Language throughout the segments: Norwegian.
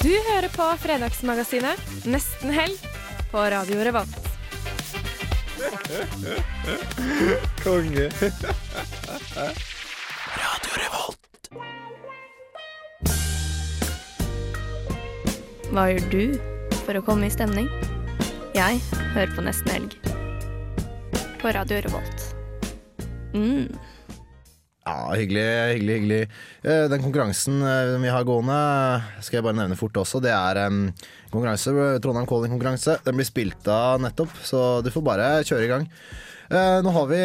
Du hører på Fredagsmagasinet Nesten helg på Radio Revolt. Konge. Radio Revolt. Hva gjør du for å komme i stemning? Jeg hører på Nesten helg. På Radio Revolt. Mm. Ja, hyggelig, hyggelig, hyggelig. Eh, Den konkurransen eh, vi har gående, skal jeg bare nevne fort også. Det er en konkurranse, Trondheim Calling-konkurranse. Den blir spilt av nettopp, så du får bare kjøre i gang. Eh, nå har vi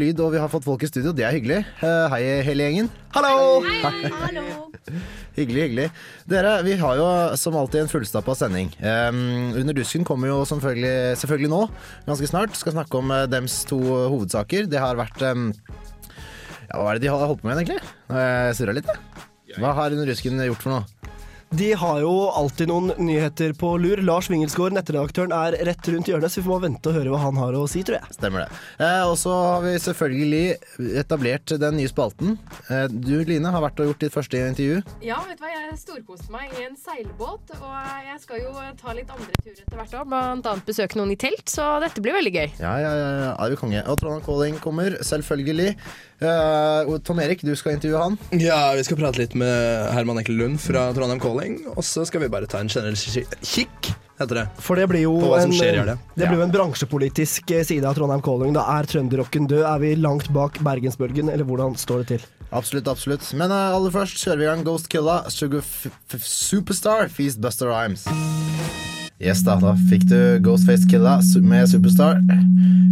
lyd, og vi har fått folk i studio. Det er hyggelig. Hei, hele gjengen. Hallo! Hei Hallo Hyggelig, hyggelig. Dere, vi har jo som alltid en fullstappa sending. Under dusken kommer jo selvfølgelig, selvfølgelig nå, ganske snart. Skal snakke om dems to hovedsaker. Det har vært Ja, hva er det de holdt på med egentlig? Nå har jeg surra litt, jeg. Hva har Under rusken gjort for noe? De har jo alltid noen nyheter på lur. Lars Wingelsgaard, nettredaktøren, er rett rundt hjørnet, så vi får bare vente og høre hva han har å si, tror jeg. Stemmer det. Eh, og så har vi selvfølgelig etablert den nye spalten. Eh, du Line har vært og gjort ditt første intervju. Ja, vet du hva, jeg storkoste meg i en seilbåt, og jeg skal jo ta litt andre turer etter hvert òg, blant annet besøke noen i telt, så dette blir veldig gøy. Ja, ja, ja, ja, er vi konge. Og Trondheim Calling kommer, selvfølgelig. Eh, Tom Erik, du skal intervjue han. Ja, vi skal prate litt med Herman Ekkel Lund fra Trondheim Calling. Og så skal vi bare ta en generell kikk, heter det. For det blir jo en, i helga. det blir jo en bransjepolitisk eh, side av Trondheim Calling. Da er trønderrocken død. Er vi langt bak Bergensbølgen, eller hvordan står det til? Absolutt, absolutt. Men uh, aller først kjører vi i gang Ghost Killa, Sugar F F Superstar, Feast Buster Rhymes. Yes da, da fikk du Ghostface Killa med Superstar,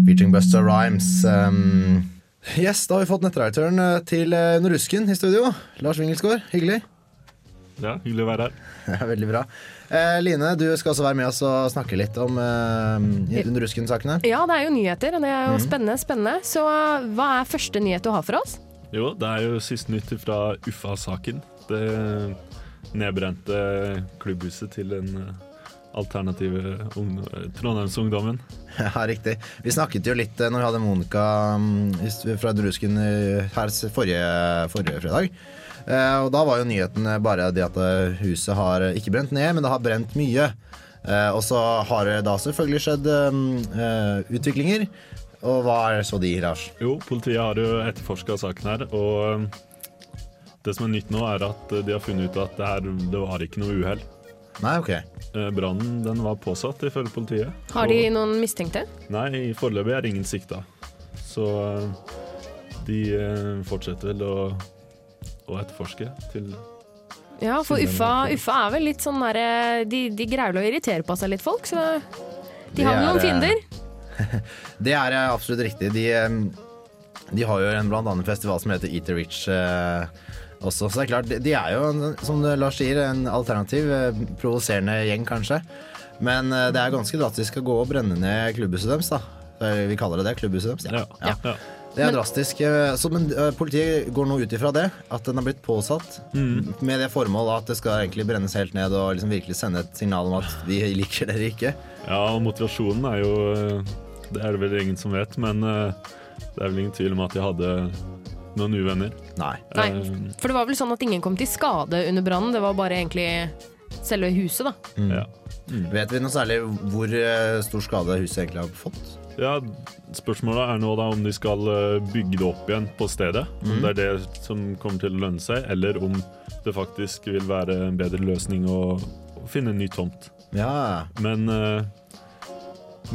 featuring Buster Rhymes. Um, yes, da har vi fått nettredaktøren eh, til Norusken i studio. Lars Wingelsgaard, hyggelig. Ja, hyggelig å være her. Ja, veldig bra. Eh, Line, du skal også være med oss og snakke litt om eh, Under rusken-sakene. Ja, det er jo nyheter, og det er jo mm. spennende, spennende. Så uh, hva er første nyhet du har for oss? Jo, det er jo siste nytt fra Uffa-saken. Det nedbrente klubbhuset til den eh, alternative ungdom, Trondheimsungdommen. Ja, riktig. Vi snakket jo litt eh, når vi hadde Monica mm, fra Drusken eh, her forrige, forrige fredag. Eh, og da var jo nyheten bare det at eh, huset har ikke brent ned, men det har brent mye. Eh, og så har det da selvfølgelig skjedd utviklinger. Og hva er så de, Lars? Jo, politiet har jo etterforska saken her, og det som er nytt nå, er at de har funnet ut at det, her, det var ikke noe uhell. Nei, ok. Brannen den var påsatt, ifølge politiet. Har de Og- noen mistenkte? Nei, foreløpig er ingen sikta. Så de fortsetter vel å, å etterforske til Ja, for Uffa, Uffa er vel litt sånn derre de, de greier vel å irritere på seg litt folk, så de har vel noen eh, fiender. Det er eh, absolutt riktig. De, eh, de har jo en blant annet festival som heter Eat the Rich eh, også. Så det er klart, de- er jo, som Lars sier, en alternativ, eh, provoserende gjeng kanskje. Men eh, det er ganske drastisk å gå og brenne ned klubbhuset deres, da. Eh, Vi kaller det det, klubbhuset deres. Ja. Ja. ja. Det er drastisk. eh, Så, men eh, politiet går nå ut ifra det, at den har blitt påsatt Mm. med det formål at det skal egentlig brennes helt ned og liksom virkelig sende et signal om at vi liker dere ikke. ja, og motivasjonen er jo eh, Det er det vel ingen som vet, men det er vel ingen tvil om at de hadde noen uvenner. Nei. Nei, for det var vel sånn at ingen kom til skade under brannen, det var bare egentlig selve huset, da. Mm. Ja. Vet vi noe særlig hvor stor skade huset egentlig har fått? Ja, Spørsmålet er nå da om de skal eh, bygge det opp igjen på stedet. Om Mhm. det er det som kommer til å lønne seg, eller om det faktisk vil være en bedre løsning å, finne en ny tomt. Ja, Men eh,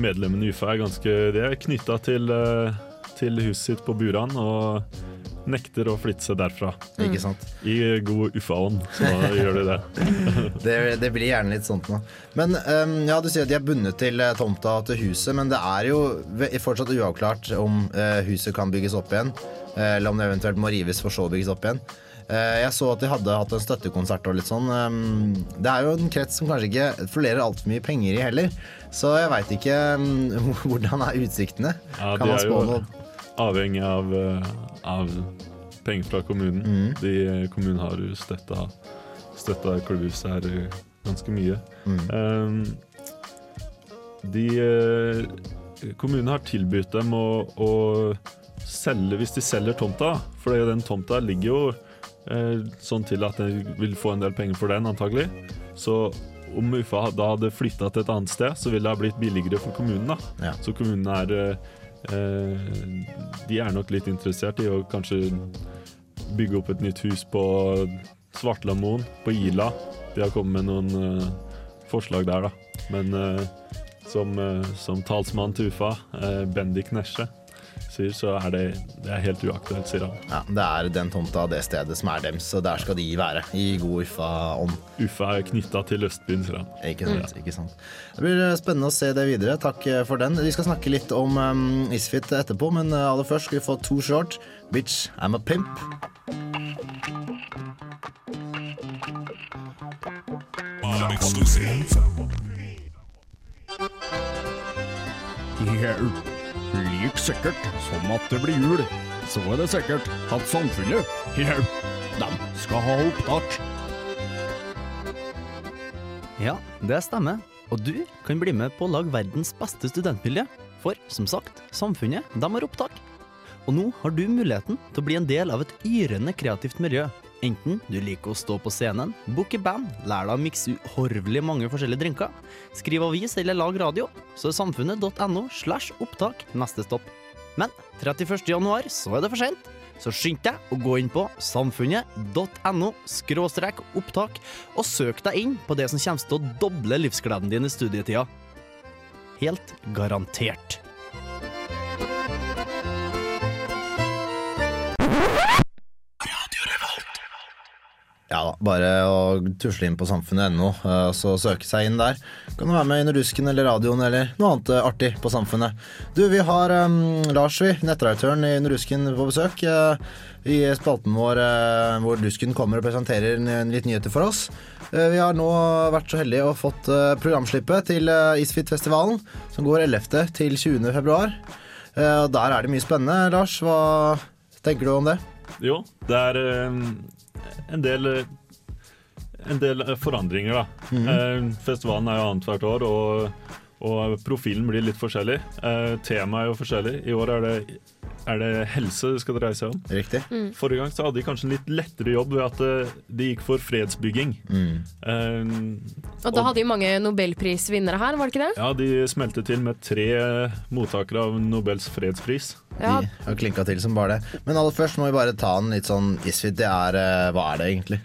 medlemmene i UFA er ganske De er knytta til, eh, til huset sitt på Buran og nekter å flytte seg derfra. ikke sant? I god uffa-ånd, så gjør de det. Det, det blir gjerne litt sånt nå. Men um, ja, du sier at de er bundet til eh, tomta og til huset, men det er jo fortsatt uavklart om uh, huset kan bygges opp igjen, uh, eller om det eventuelt må rives for så å bygges opp igjen. Uh, Jeg så at de hadde hatt en støttekonsert og litt sånn. Um, Det er jo en krets som kanskje ikke florerer altfor mye penger i heller, så jeg veit ikke um, hvordan er utsiktene. Ja, Kan man spå noe? Avhengig av, eh, av penger fra kommunen. Mm. De, kommunen har jo støtta, støtta klubbhuset her eh, ganske mye. Mm. Um, de eh, Kommunen har tilbudt dem å, å selge hvis de selger tomta, for den tomta ligger jo eh, sånn til at de vil få en del penger for den, antagelig. Så om UFA da hadde flytta til et annet sted, så ville det ha blitt billigere for kommunen. da. Ja. Så kommunen er eh, eh, De er nok litt interessert i å kanskje bygge opp et nytt hus på Svartlamoen, på Ila. De har kommet med noen eh, forslag der, da. Men eh, som, eh, som talsmann til UFA, eh, Bendik Nesje, sier, så er det, det er helt uaktuelt, sier han. Ja, det er den tomta, det stedet som er dems, og der skal de være. I god Uffa-ånd. Uffa er knytta til Østbyen, sier han. Ikke sant, ikke sant. Det blir eh, spennende å se det videre. Takk eh, for den. Vi skal snakke litt om um, Isfit etterpå, men aller først skal vi få to Short. Bitch, I'm a pimp. Jau. Like sikkert som at det blir jul, så er det sikkert at samfunnet, jau, de skal ha opptak. Ja, det stemmer. Og du kan bli med på å lage verdens beste studentmiljø. For som sagt, samfunnet de har opptak. Og nå har du muligheten til å bli en del av et yrende kreativt miljø. Enten du liker å stå på scenen, booke band, lære deg å mikse uhorvelig mange forskjellige drinker, skrive avis eller lag radio, så er samfunnet.no slash opptak neste stopp. Men 31. januar så er det for sent, så skynd deg å gå inn på samfunnet.no skråstrek opptak og søk deg inn på det som kommer til å doble livsgleden din i studietida. Helt garantert. Ja da, bare å tusle inn på samfunnet.no, eh, så søke seg inn der. Kan du være med i Rusken eller radioen eller noe annet eh, artig på Samfunnet. Du, vi har um, Lars, vi, nettredaktøren i Rusken på besøk. Uh, I spalten vår uh, hvor Rusken kommer og presenterer En litt nyheter for oss. Uh, vi har nå vært så heldige og fått programslippet til Isfit-festivalen, som går 11. til 20. februar. Der er det mye spennende. Lars, hva tenker du om det? Jo, det er eh, en del en del forandringer, da. Eh, festivalen er jo annethvert år, og, og profilen blir litt forskjellig. Eh, Temaet er jo forskjellig. I år er det, er det helse det skal dreie seg om. Riktig. Mm. Forrige gang så hadde de kanskje en litt lettere jobb ved at eh, de gikk for fredsbygging. Mm. Um, Og da hadde de mange nobelprisvinnere her, var det ikke det? ja, de smelte til med tre mottakere av Nobels fredspris. Ja. De har klinka til som bare det. Men aller først må vi bare ta den litt sånn Isfit, det er eh, Hva er det egentlig?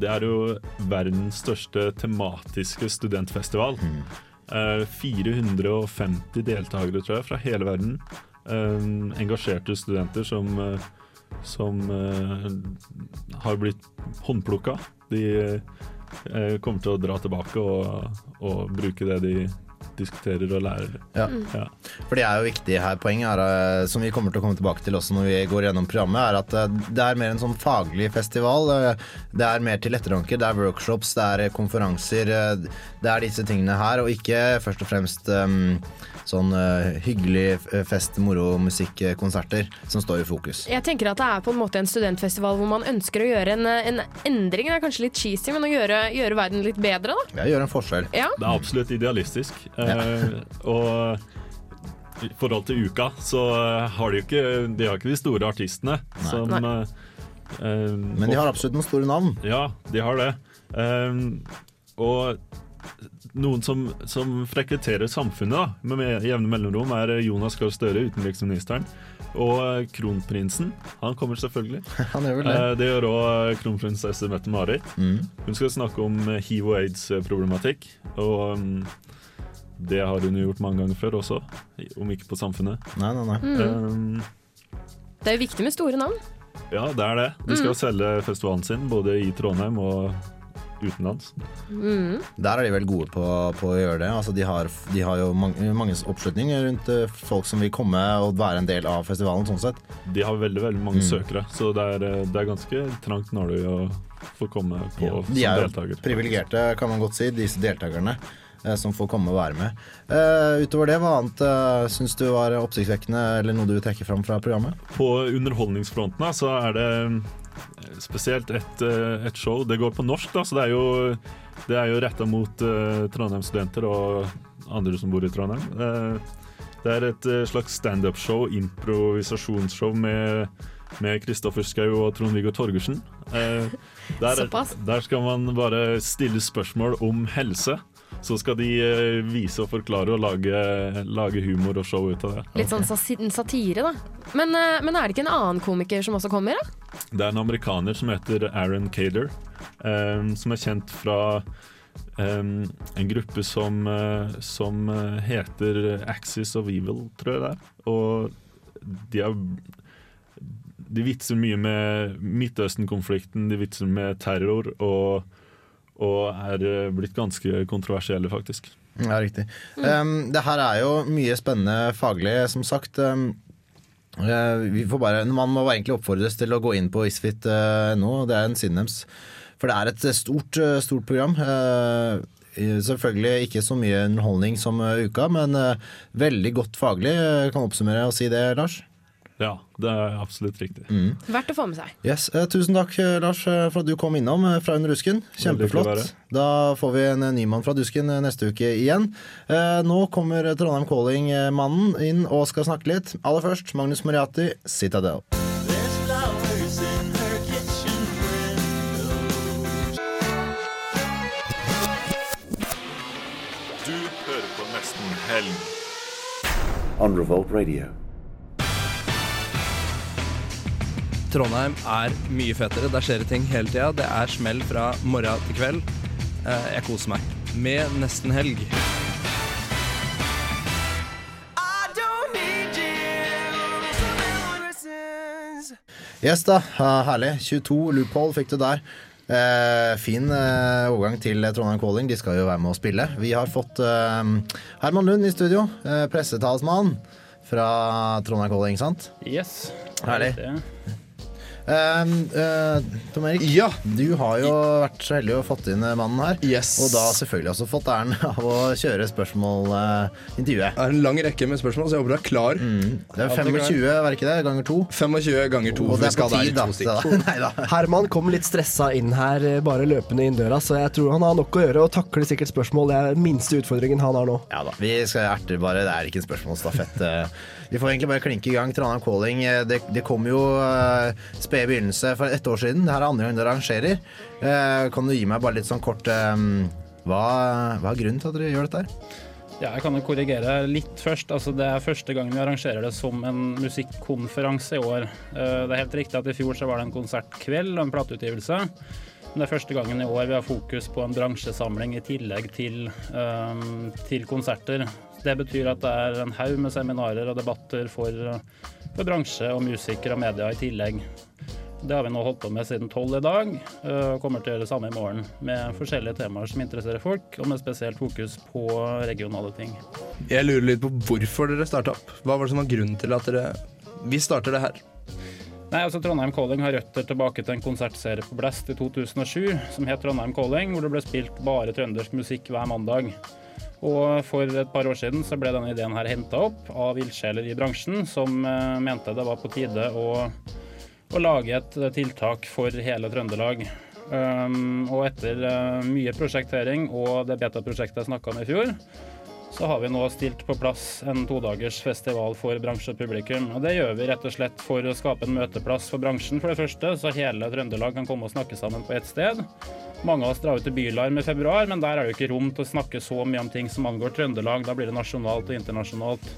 Det er jo verdens største tematiske studentfestival. Mm. 450 deltakere, tror jeg, fra hele verden. Eh, engasjerte studenter som, eh, som eh, har blitt håndplukka. De eh, kommer til å dra tilbake og, og bruke det de diskuterer og lærer. Ja. Ja. For det er jo viktig her. Poenget er, som vi kommer til å komme tilbake til også når vi går gjennom programmet, er at det er mer en sånn faglig festival. Det er mer til ettertanke. Det er workshops, det er konferanser. Det er disse tingene her, og ikke først og fremst um, sånn uh, hyggelig eh, fest, moro, musikk, eh, konserter som står i fokus. Jeg tenker at det er på en måte en studentfestival hvor man ønsker å gjøre en, en endring. Det er kanskje litt cheesy, men å gjøre, gjøre verden litt bedre, da. Ja, gjør en forskjell. Ja. Det er absolutt idealistisk. Eh, og i forhold til uka, så har de jo ikke De har ikke de store artistene som Nei. eh, eh, Men de har absolutt noen store navn. Ja, de har det. Eh, og noen som, som frekventerer samfunnet da, med jevne mellomrom, er Jonas Gahr Støre, utenriksministeren. Og eh, kronprinsen. Han kommer selvfølgelig. Han gjør vel det. Eh, det gjør òg kronprinsesse Mette-Marit. Mm. Hun skal snakke om eh, hiv og aids-problematikk. Og mm, det har hun gjort mange ganger før også, om ikke på Samfunnet. Nei, nei, nei. Mm. Det er jo viktig med store navn. Ja, det er det. De skal Mm. selge festivalen sin både i Trondheim og utenlands. Mm. Der er de vel gode på, på å gjøre det. Altså, de, har, de har jo mange, mange oppslutning rundt eh, folk som vil komme og være en del av festivalen. sånn sett. De har veldig veldig mange Mm. søkere, så det er, eh, det er ganske trangt nåløy å få komme på De som er jo deltaker. privilegerte, kan man godt si, disse deltakerne. eh, Som får komme og være med. Uh, utover det, hva annet uh, syns du var oppsiktsvekkende, eller noe du vil trekke fram fra programmet? På underholdningsfronten så er det spesielt et, eh, et show. Det går på norsk, da, så det er jo, det er jo retta mot uh, Trondheim-studenter og andre som bor i Trondheim. Uh, det er et uh, slags standup-show, improvisasjonsshow med med Kristoffer Schou og Trond-Viggo Torgersen. Uh, der, der skal man bare stille spørsmål om helse. Så skal de eh, vise og forklare og lage, lage humor og show ut av det. Litt sånn satire, da. Men, eh, men er det ikke en annen komiker som også kommer, da? Det er en amerikaner som heter Aaron Cader, um, som er kjent fra Um, en gruppe som, uh, som eh, heter Axis of Evil, tror jeg det er. Og de er De vitser mye med Midtøsten-konflikten, de vitser med terror, og, og er eh, blitt ganske kontroversielle, faktisk. Ja, riktig. Um, det her er jo mye spennende faglig, som sagt. Um, vi får bare, man må egentlig oppfordres til å gå inn på isfit uh, nå. det er en siden. For det er et stort, stort program. Selvfølgelig ikke så mye underholdning som uka, men veldig godt faglig. Kan oppsummere og si det, Lars? Ja, det er absolutt riktig. Mm. Verdt å få med seg. Yes. Eh, tusen takk, eh, Lars, eh, for at du kom innom eh, fra Under dusken. Kjempeflott. Da får vi en ny mann fra dusken neste uke igjen. Eh, nå kommer Trondheim Calling-mannen inn og skal snakke litt. Aller først Magnus Moriati, Citadel. Du hører på Nesten Helg. on Revolt Radio. Trondheim er mye fetere. Der skjer det ting hele tida. Det er smell fra morgen til kveld. Eh, Jeg koser meg med nesten helg. Yes da, herlig. 22 loophole fikk du der. Eh, fin eh, overgang til Trondheim Calling. De skal jo være med å spille. Vi har fått eh, Herman Lund i studio. Eh, pressetalsmann fra Trondheim Calling, sant? Yes. Herlig. Det. Eh, eh, Tom Erik, du har jo vært så heldig å fått inn eh, mannen her. Og da selvfølgelig også fått æren av å kjøre spørsmålintervjuet. Det er en lang rekke med spørsmål, så jeg håper du er klar. Det er 25, var ikke det? Ganger to? 25 ganger to. Og for det vi er skal på der i tid, da. to da- Herman kom litt stressa inn her, eh, bare løpende inn døra, så jeg tror han har nok å gjøre og takler sikkert spørsmål. Det er den minste utfordringen han har nå. Ja da, vi skal erte bare, det er ikke en spørsmålsstafett. Vi får egentlig bare klinke i gang. Trondheim Calling, eh, det, det kom jo uh, spede begynnelse for ett år siden. Det her er andre gang dere arrangerer. Uh, kan du gi meg bare litt sånn kort um, hva, hva er grunnen til at dere gjør dette her? Ja, jeg kan jo korrigere litt først. Altså, det er første gang vi arrangerer det som en musikkonferanse i år. Uh, Det er helt riktig at i fjor så var det en konsertkveld og en plateutgivelse. Det er første gangen i år vi har fokus på en bransjesamling i tillegg til, um, til konserter. Det betyr at det er en haug med seminarer og debatter for, for bransje og musikere og media i tillegg. Det har vi nå holdt på med siden tolv i dag, og kommer til å gjøre det samme i morgen. Med forskjellige temaer som interesserer folk, og med spesielt fokus på regionale ting. Jeg lurer litt på hvorfor dere starta opp. Hva var det som var grunnen til at dere Vi starter det her. Nei, altså Trondheim Calling har røtter tilbake til en konsertserie på Blast i 2007 som het Trondheim Calling, hvor det ble spilt bare trøndersk musikk hver mandag. Og for et par år siden så ble denne ideen her henta opp av ildsjeler i bransjen, som eh, mente det var på tide å, å lage et tiltak for hele Trøndelag. Um, og etter eh, mye prosjektering og det beta-prosjektet jeg snakka om i fjor, så har vi nå stilt på plass en todagers festival for bransjepublikum. og det gjør vi rett og slett for å skape en møteplass for bransjen, for det første, så hele Trøndelag kan komme og snakke sammen på ett sted. Mange av oss drar ut til Bylarm i februar, men der er det jo ikke rom til å snakke så mye om ting som angår Trøndelag. Da blir det nasjonalt og internasjonalt.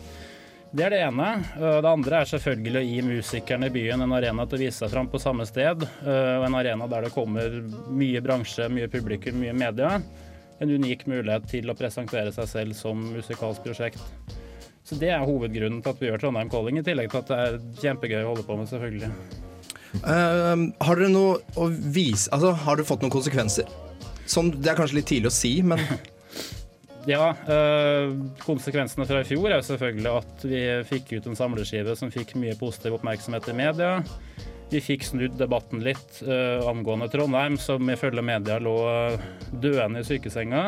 Det er det ene. Eh, Det andre er selvfølgelig å gi musikerne i byen en arena til å vise seg fram på samme sted. eh, Og en arena der det kommer mye bransje, mye publikum, mye media. En unik mulighet til å presentere seg selv som musikalsk prosjekt. Så det er hovedgrunnen til at vi gjør Trondheim Calling, i tillegg til at det er kjempegøy å holde på med, selvfølgelig. Uh, har dere noe å vise Altså, har det fått noen konsekvenser? Som, det er kanskje litt tidlig å si, men Ja, øh, konsekvensene fra i fjor er jo selvfølgelig at vi fikk ut en samleskive som fikk mye positiv oppmerksomhet i media. Vi fikk snudd debatten litt uh, angående Trondheim, som ifølge media lå øh, døende i sykesenga.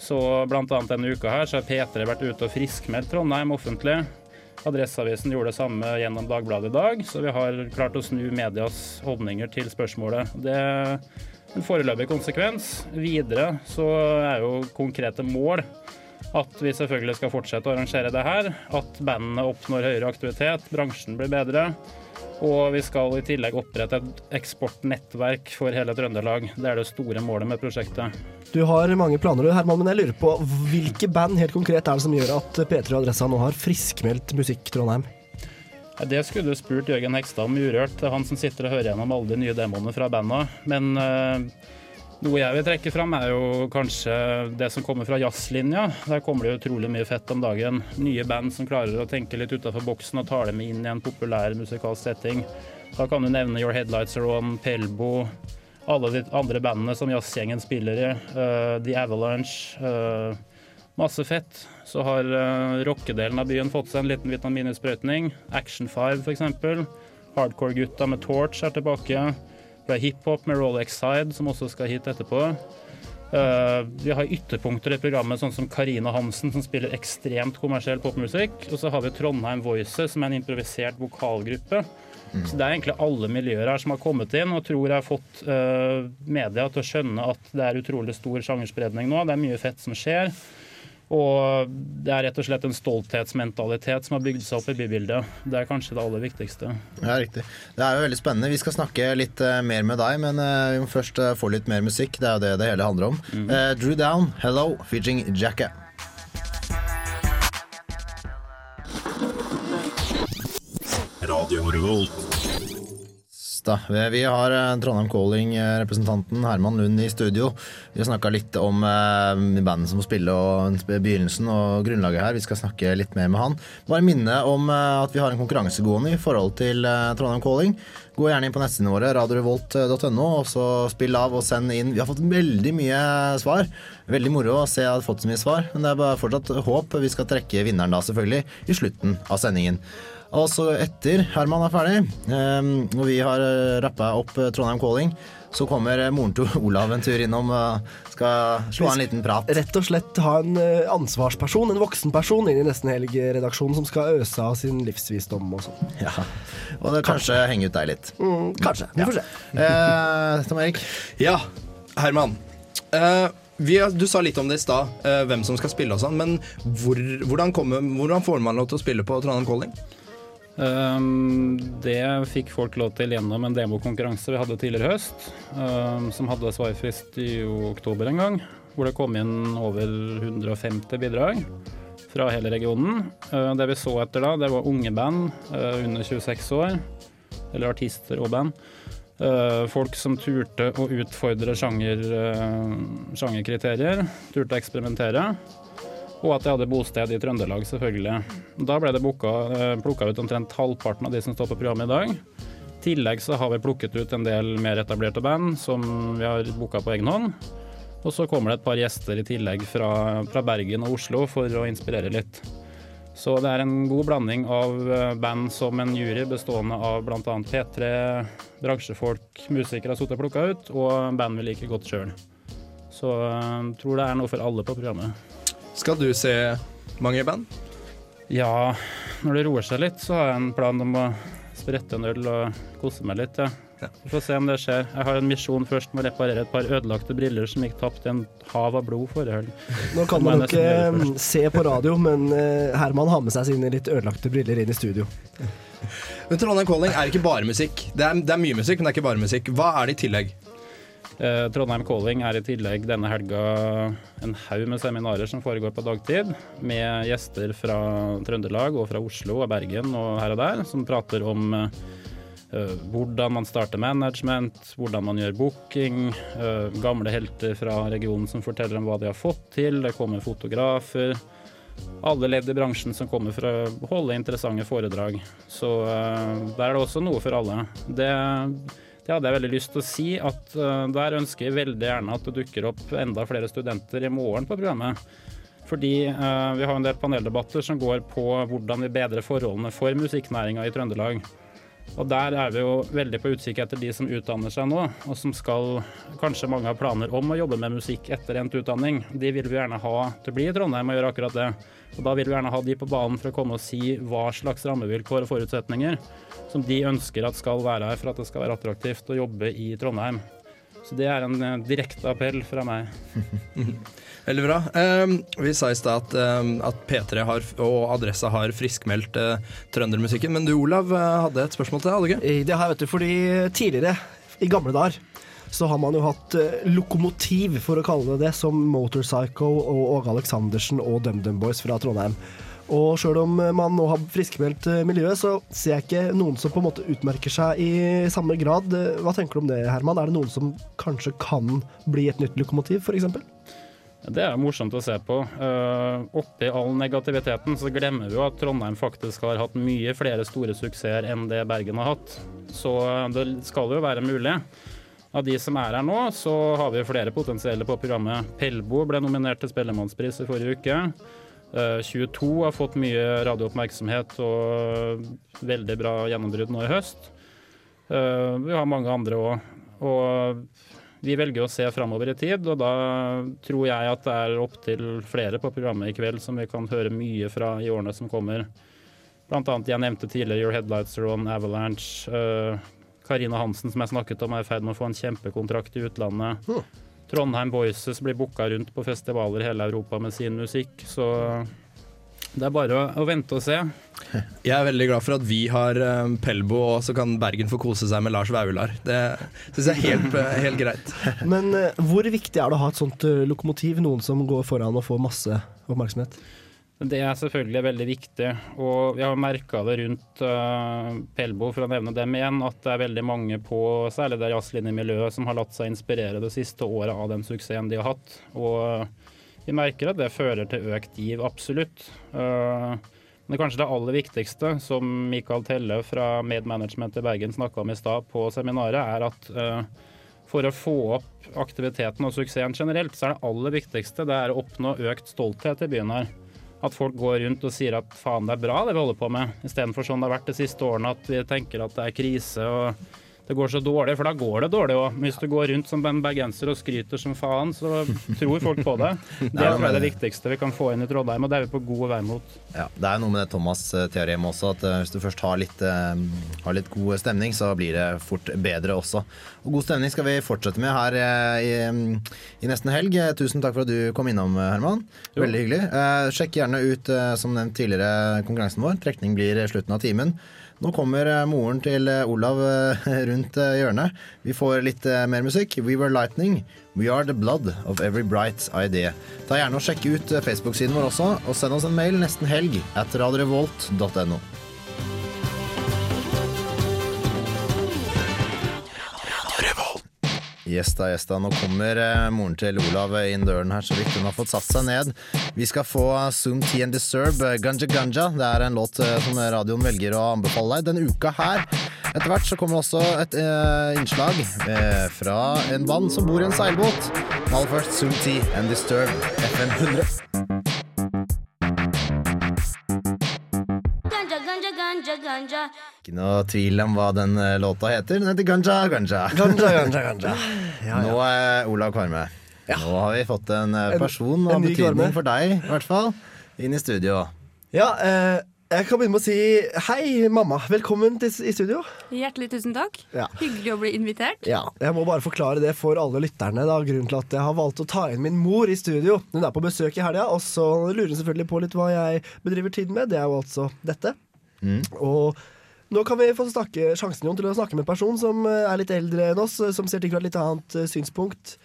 Så annet denne uka her så har P3 vært ute og friskmeldt Trondheim offentlig. Adresseavisen gjorde det samme gjennom Dagbladet i dag, så vi har klart å snu medias holdninger til spørsmålet. Det er en foreløpig konsekvens. Videre så er jo konkrete mål at vi selvfølgelig skal fortsette å arrangere det her. At bandene oppnår høyere aktivitet, bransjen blir bedre. Og vi skal i tillegg opprette et eksportnettverk for hele Trøndelag. Det er det store målet med prosjektet. Du har mange planer, du, Herman, men jeg lurer på hvilke band helt konkret er det som gjør at P3 og Adressa nå har friskmeldt Musikk Trondheim? Det skulle du spurt Jørgen Hekstad om urørt. Det er han som sitter og hører gjennom alle de nye demoene fra banda. Men eh, noe jeg vil trekke fram, er jo kanskje det som kommer fra jazzlinja. Der kommer det utrolig mye fett om dagen. Nye band som klarer å tenke litt utafor boksen og tar dem inn i en populær musikalsk setting. Da kan du nevne Your Headlights Are On, Pelbo, alle de andre bandene som jazzgjengen spiller i. Uh, The Avalanche. Uh, masse fett. Så har uh, rockedelen av byen fått seg en liten vitamininnsprøytning. Action 5 f.eks. Hardcore-gutta med Torch er tilbake. Vi har hiphop med Rolex Side, som også skal hit etterpå. Uh, vi har ytterpunkter i programmet, sånn som Karina Hansen, som spiller ekstremt kommersiell popmusikk. Og så har vi Trondheim Voices, som er en improvisert vokalgruppe. Så Det er egentlig alle miljøer her som har kommet inn og tror jeg har fått uh, media til å skjønne at det er utrolig stor sjangerspredning nå. Det er mye fett som skjer. Og det er rett og slett en stolthetsmentalitet som har bygd seg opp i bybildet. Det er kanskje det aller viktigste. Ja, riktig. Det er jo veldig spennende. Vi skal snakke litt eh, mer med deg, men eh, vi må først eh, få litt mer musikk. Det er jo det det hele handler om. Eh, Drew Down, 'Hello', featuring Jacka. Radio Revolt. Da. Vi har eh, Trondheim Calling-representanten Herman Lund i studio. Vi har snakka litt om eh, bandet som må spille og begynnelsen og grunnlaget her. Vi skal snakke litt mer med han. Bare minne om eh, at vi har en konkurranse gående i forhold til eh, Trondheim Calling. Gå gjerne inn på nettsidene våre, radiorevolt.no, og så spill av og send inn. Vi har fått veldig mye svar. Veldig moro å se at jeg har fått så mye svar, men det er bare fortsatt håp. Vi skal trekke vinneren da, selvfølgelig, i slutten av sendingen. Og så etter Herman er ferdig, eh, og vi har eh, rappa opp eh, Trondheim Calling, så kommer eh, moren til Olav en tur innom og skal slå av en liten prat. Rett og slett ha en ansvarsperson, en voksen person, inn i Nesten Helg-redaksjonen som skal øse av sin livsvisdom og sånn. Ja, Og det kanskje henge ut deg litt. Mm, kanskje. Vi får se. Eh, Tom Erik? Ja, Herman. Eh, vi, du sa litt om det i stad, eh, hvem som skal spille og sånn, men hvor, hvordan, kommer, hvordan får man lov til å spille på Trondheim Calling? Um, det fikk folk lov til gjennom en demokonkurranse vi hadde tidligere i høst, um, som hadde svarfrist i oktober en gang, hvor det kom inn over 150 bidrag fra hele regionen. Uh, det vi så etter da, det var unge band uh, under 26 år, eller artister og band. Folk som turte å utfordre sjanger, uh, sjangerkriterier, turte å eksperimentere. Og at jeg hadde bosted i Trøndelag, selvfølgelig. Da ble det plukka ut omtrent halvparten av de som står på programmet i dag. I tillegg så har vi plukket ut en del mer etablerte band som vi har booka på egen hånd. Og så kommer det et par gjester i tillegg fra, fra Bergen og Oslo for å inspirere litt. Så det er en god blanding av eh, band som en jury bestående av bl.a. P3, bransjefolk, musikere har sittet og plukka ut, og band vi liker godt sjøl. Så jeg tror det er noe for alle på programmet. Skal du se mange band? Ja, når det roer seg litt, så har jeg en plan om å sprette en øl og kose meg litt. Ja. Vi får se om det skjer. Jeg har en misjon først med å reparere et par ødelagte briller som gikk tapt i en hav av blod forrige helg. Nå kan man jo ikke mm, se på radio, men eh, Herman har med seg sine litt ødelagte briller inn i studio. Men Trondheim Calling er ikke bare musikk. Det er, det er mye musikk, men det er ikke bare musikk. Hva er det i tillegg? Eh, Trondheim Calling er i tillegg denne helga en haug med seminarer som foregår på dagtid, med gjester fra Trøndelag og fra Oslo og Bergen og her og der, som prater om eh, hvordan man starter management, hvordan man gjør booking, eh, gamle helter fra regionen som forteller om hva de har fått til, det kommer fotografer. Alle ledd i bransjen som kommer for å holde interessante foredrag. Så der er det også noe for alle. Det det hadde jeg veldig lyst til å si at eh, der ønsker jeg veldig gjerne at det dukker opp enda flere studenter i morgen på programmet. Fordi eh, vi har en del paneldebatter som går på hvordan vi bedrer forholdene for musikknæringa i Trøndelag. Og der er vi jo veldig på utkikk etter de som utdanner seg nå, og som skal Kanskje mange har planer om å jobbe med musikk etter endt utdanning. De vil vi gjerne ha til å bli i Trondheim og gjøre akkurat det. Og da vil vi gjerne ha de på banen for å komme og si hva slags rammevilkår og forutsetninger som de ønsker at skal være her for at det skal være attraktivt å jobbe i Trondheim. Så det er en eh, direkte appell fra meg. Veldig bra. Ehm, vi sa i stad at, ehm, at P3 har, og Adressa har friskmeldt uh, trøndermusikken. Men du Olav eh, hadde et spørsmål til deg, hadde? Eh, Det har jeg, vet du, fordi tidligere, i gamle dager, så har man jo hatt eh, lokomotiv, for å kalle det det, som Motorpsycho og Åge Aleksandersen og DumDum Boys fra Trondheim. Og sjøl om man nå har friskmeldt eh, miljøet, så ser jeg ikke noen som på en måte utmerker seg i samme grad. Eh, Hva tenker du om det, Herman? Er det noen som kanskje kan bli et nytt lokomotiv, f.eks.? Det er morsomt å se på. Uh, oppi all negativiteten så glemmer vi jo at Trondheim faktisk har hatt mye flere store suksesser enn det Bergen har hatt. Så det skal jo være mulig. Av de som er her nå, så har vi flere potensielle på programmet. Pelbo ble nominert til Spellemannspris i forrige uke. Eh, 22 har fått mye radiooppmerksomhet og veldig bra gjennombrudd nå i høst. Eh, vi har mange andre òg. Og vi velger å se framover i tid, og da tror jeg at det er opptil flere på programmet i kveld som vi kan høre mye fra i årene som kommer. Blant annet, jeg nevnte tidligere Your Headlights Are On, Avalanche. eh, Karina Hansen, som jeg snakket om, er i ferd med å få en kjempekontrakt i utlandet. Trondheim Voices blir booka rundt på festivaler i hele Europa med sin musikk, så det er bare å, å vente og se. Jeg er veldig glad for at vi har um, Pelbo, og så kan Bergen få kose seg med Lars Vaular. Det syns jeg er helt, eh, helt greit. Men uh, hvor viktig er det å ha et sånt uh, lokomotiv? Noen som går foran og får masse oppmerksomhet? Det er selvfølgelig veldig viktig, og vi har merka det rundt uh, Pelbo, for å nevne dem igjen, at det er veldig mange på særlig det jazzlinjemiljøet som har latt seg inspirere det siste året av den suksessen de har hatt. Og vi merker at det fører til økt giv, absolutt. Uh, men kanskje det aller viktigste, som Mikael Telle fra Medmanagement i Bergen snakka om i stad på seminaret, er at uh, for å få opp aktiviteten og suksessen generelt, så er det aller viktigste det er å oppnå økt stolthet i byen her. At folk går rundt og sier at faen, det er bra det vi holder på med, istedenfor sånn det har vært de siste årene at vi tenker at det er krise og det går så dårlig, for da går det dårlig òg. Hvis du går rundt som en bergenser og skryter som faen, så tror folk på det. Det er det viktigste vi kan få inn i Trondheim, og det er vi på god vei mot. Ja, det er noe med det Thomas-teoremet også, at eh, hvis du først har litt, eh, har litt god stemning, så blir det fort bedre også. Og god stemning skal vi fortsette med her eh, i, i nesten helg. Eh, Tusen takk for at du kom innom, eh, Herman. Veldig hyggelig. Eh, sjekk gjerne ut, eh, som nevnt tidligere, konkurransen vår. Trekning blir slutten av timen. Nå kommer eh, moren til eh, Olav eh, rundt hjørnet. Vi får litt mer musikk. We Were Lightning. We Are The Blood of Every Bright Idea. Ta gjerne og Sjekk ut Facebook-siden vår også, og send oss en mail nesten helg at radiorevolt.no. Yes da, yes da. Nå kommer eh, moren til Olav inn døren her, så vidt hun har fått satt seg ned. Vi skal få Zoom Tea and Disturb, eh, Ganja Ganja. Det er en låt eh, som radioen velger å anbefale deg denne uka her. Etter hvert så kommer også et eh, innslag eh, fra en band som bor i en seilbåt. Aller først Zoom Tea and Disturb, FN 100. ganja. Ikke noe tvil om hva den eh, låta heter. Den heter Ganja Ganja. Ganja, ganja, ganja. Ja, ja. Nå, er Olav Kvarme. Nå har vi fått en eh, En- person en av betydning for deg, i hvert fall, inn i studio. Ja, eh, jeg kan begynne med å si hei, mamma. Velkommen til, i studio. Hjertelig tusen takk. Ja. Hyggelig å bli invitert. Ja, Jeg må bare forklare det for alle lytterne. da Grunnen til at jeg har valgt å ta inn min mor i studio. Hun er på besøk i helga, og så lurer hun selvfølgelig på litt hva jeg bedriver tiden med. Det er jo altså dette. Og nå kan vi få snakke, sjansen Jon, til å snakke med en person som eh, er litt eldre enn oss, eh, som ser ting fra et litt annet eh, synspunkt.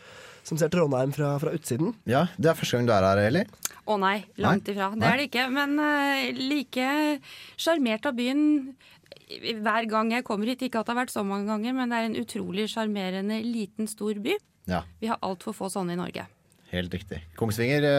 Som ser Trondheim fra, fra utsiden. Ja, Det er første gang du er her, Eli. Å nei, langt ifra. Det er det ikke. Men uh, like sjarmert av byen hver gang jeg kommer hit. Ikke at det har vært så mange ganger, men det er en utrolig sjarmerende liten, stor by. Ja, Vi har altfor få sånne i Norge. helt riktig. Kongsvinger,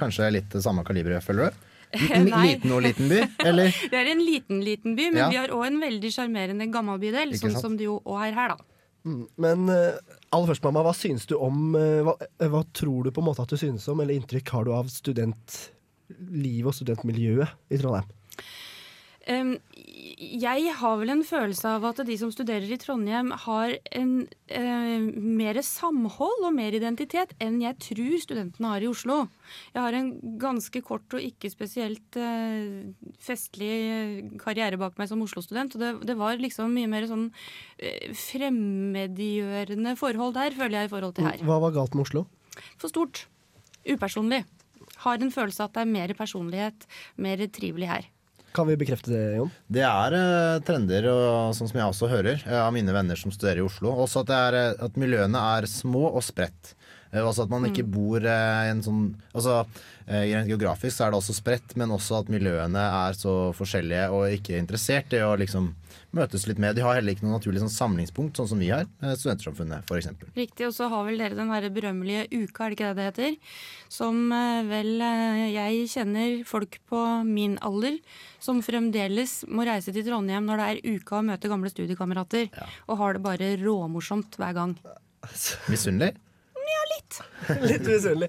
kanskje litt samme kaliber, føler du? N- Liten og liten by, eller? Det er en liten, liten by, men Ja. vi har òg en veldig sjarmerende gammel bydel, sånn som det jo òg er her, da. Mm, Men eh, aller først, mamma, hva synes du om eh, hva, eh, hva tror du på en måte at du synes om, eller inntrykk har du av studentlivet og studentmiljøet i Trondheim? Um, jeg har vel en følelse av at de som studerer i Trondheim, har en eh, mer samhold og mer identitet enn jeg tror studentene har i Oslo. Jeg har en ganske kort og ikke spesielt eh, festlig karriere bak meg som Oslo-student. og det, det var liksom mye mer sånn eh, fremmedgjørende forhold der, føler jeg, i forhold til her. Hva var galt med Oslo? For stort. Upersonlig. Har en følelse av at det er mer personlighet, mer trivelig her. Kan vi bekrefte det, Jon? Det er eh, trender, og, sånn som jeg også hører, eh, av mine venner som studerer i Oslo. Også at, er, eh, at miljøene er små og spredt. Eh, Også at man ikke Mm. bor eh, i en sånn Altså eh, Rent geografisk så er det også spredt, men også at miljøene er så forskjellige og ikke interessert i å liksom møtes litt med. De har heller ikke noe naturlig sånn samlingspunkt, sånn som vi har. Studentsamfunnet, f.eks. Riktig, og så har vel dere den berømmelige uka, er det ikke det det heter? Som vel jeg kjenner folk på min alder som fremdeles må reise til Trondheim når det er uka og møte gamle studiekamerater, og har det bare råmorsomt hver gang. Misunnelig? Litt. Litt misunnelig.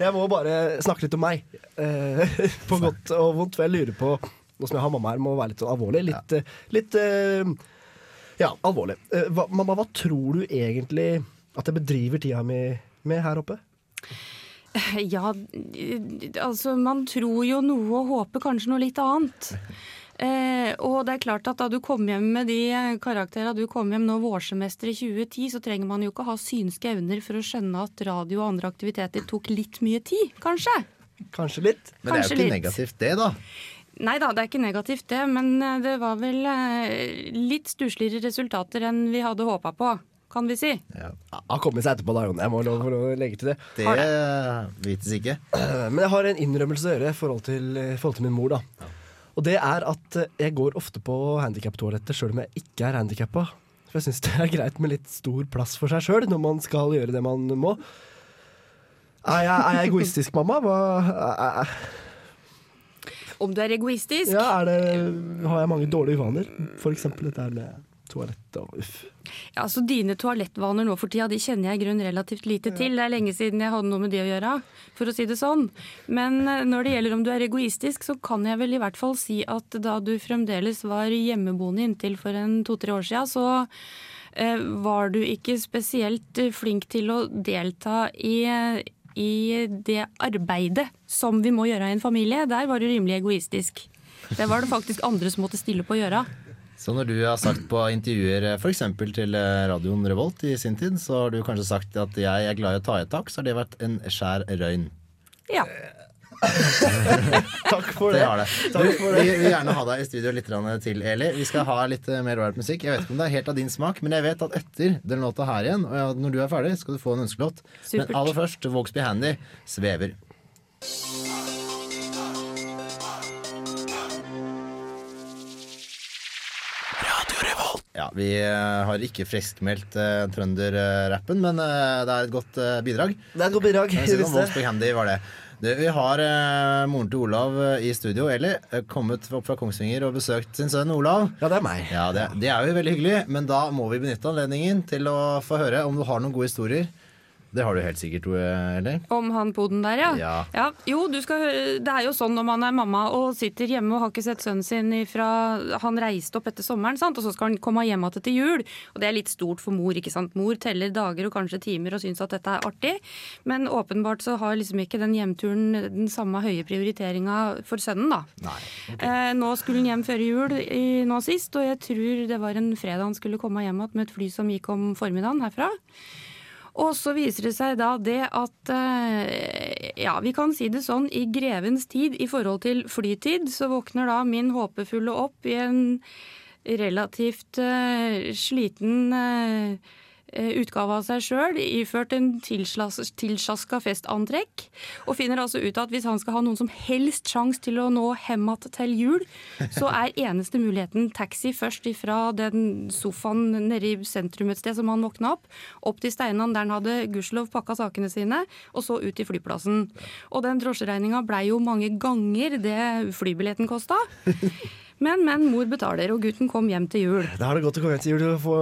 Jeg må bare snakke litt om meg, eh, på godt og vondt. For jeg lurer på, nå som jeg har mamma her, må være litt sånn alvorlig. Litt, eh, litt eh, ja, alvorlig. Eh, hva, mamma, hva tror du egentlig at jeg bedriver tida mi med her oppe? Ja, altså man tror jo noe og håper kanskje noe litt annet. Eh, og det er klart at da du kom hjem med de karakterene du kom hjem nå vårsemester i 2010, så trenger man jo ikke ha synske evner for å skjønne at radio og andre aktiviteter tok litt mye tid, kanskje? Kanskje litt. Men det er jo ikke litt. negativt, det, da. Nei da, det er ikke negativt det, men eh, det var vel eh, litt stussligere resultater enn vi hadde håpa på, kan vi si. Ja. Har kommet seg etterpå, da, Jon. Jeg må lov for å legge til det. Det vites ikke. Men jeg har en innrømmelse å gjøre i forhold forhold til min mor. da Og det er at eh, jeg går ofte på handikaptoaletter sjøl om jeg ikke er handikappa. For jeg syns det er greit med litt stor plass for seg sjøl når man skal gjøre det man må. Er jeg, er jeg egoistisk, mamma? Hva, er, er, Om du er egoistisk? ja, er det, har jeg mange dårlige uvaner? Eksempel dette her med toalett og uff. Ja, altså Dine toalettvaner nå for tida de kjenner jeg i grunn relativt lite til. Det er lenge siden jeg hadde noe med de å gjøre, for å si det sånn. Men eh, når det gjelder om du er egoistisk, så kan jeg vel i hvert fall si at da du fremdeles var hjemmeboende inntil for en to-tre år sia, så eh, var du ikke spesielt eh, flink til å delta i i det arbeidet som vi må gjøre i en familie, der var du rimelig egoistisk. Det var det faktisk andre som måtte stille på å gjøre. Så når du har sagt på intervjuer f.eks. til eh, radioen Revolt i sin tid, så har du kanskje sagt at jeg er glad i å ta i et tak, så har det vært en skjær røyn. Ja. Takk for Det det. det. Takk Du, for vi vil gjerne ha deg i studio litt til, Eli. Vi skal ha litt eh, mer ålreit musikk. Jeg vet ikke om det er helt av din smak, men jeg vet at etter den låta her igjen, og ja, når du er ferdig, skal du få en ønskelåt. Men aller først, Vågsby Handy, 'Svever'. Ja, Vi eh, har ikke friskmeldt uh, trønderrappen, men uh, det er et godt uh, bidrag. Det er et godt bidrag. Jeg synes. Wolfsburg Handy var det. Du, vi har moren til Olav i studio, Eli. eh, kommet opp fra Kongsvinger og besøkt sin sønn Olav. Ja, det er meg. Ja, det, det er jo veldig hyggelig, men da må vi benytte anledningen til å få høre om du har noen gode historier. Det har du helt sikkert, eller? Om han poden der, ja. Ja. Jo, du skal Det er jo sånn når man er mamma og sitter hjemme og har ikke sett sønnen sin fra Han reiste opp etter sommeren, sant? og så skal han komme hjem igjen til jul. Og det er litt stort for mor, ikke sant. Mor teller dager og kanskje timer og syns at dette er artig. Men åpenbart så har liksom ikke den hjemturen den samme høye prioriteringa for sønnen, da. eh, nå skulle han hjem før jul i, nå sist, og jeg tror det var en fredag han skulle komme hjem igjen med et fly som gikk om formiddagen herfra. Og så viser det seg da det at eh, ja, vi kan si det sånn, i grevens tid i forhold til flytid, så våkner da min håpefulle opp i en relativt eh, sliten eh, utgave av seg sjøl, iført en tilsjaska festantrekk, og finner altså ut at hvis han skal ha noen som helst sjanse til å nå hjem til jul, så er eneste muligheten taxi først ifra den sofaen nede i sentrum et sted som han våkna opp, opp til Steinan der han hadde gudskjelov pakka sakene sine, og så ut til flyplassen. Og den drosjeregninga blei jo mange ganger det flybilletten kosta. Men, men, mor betaler, og gutten kom hjem til jul. Da har det godt å komme hjem til jul og få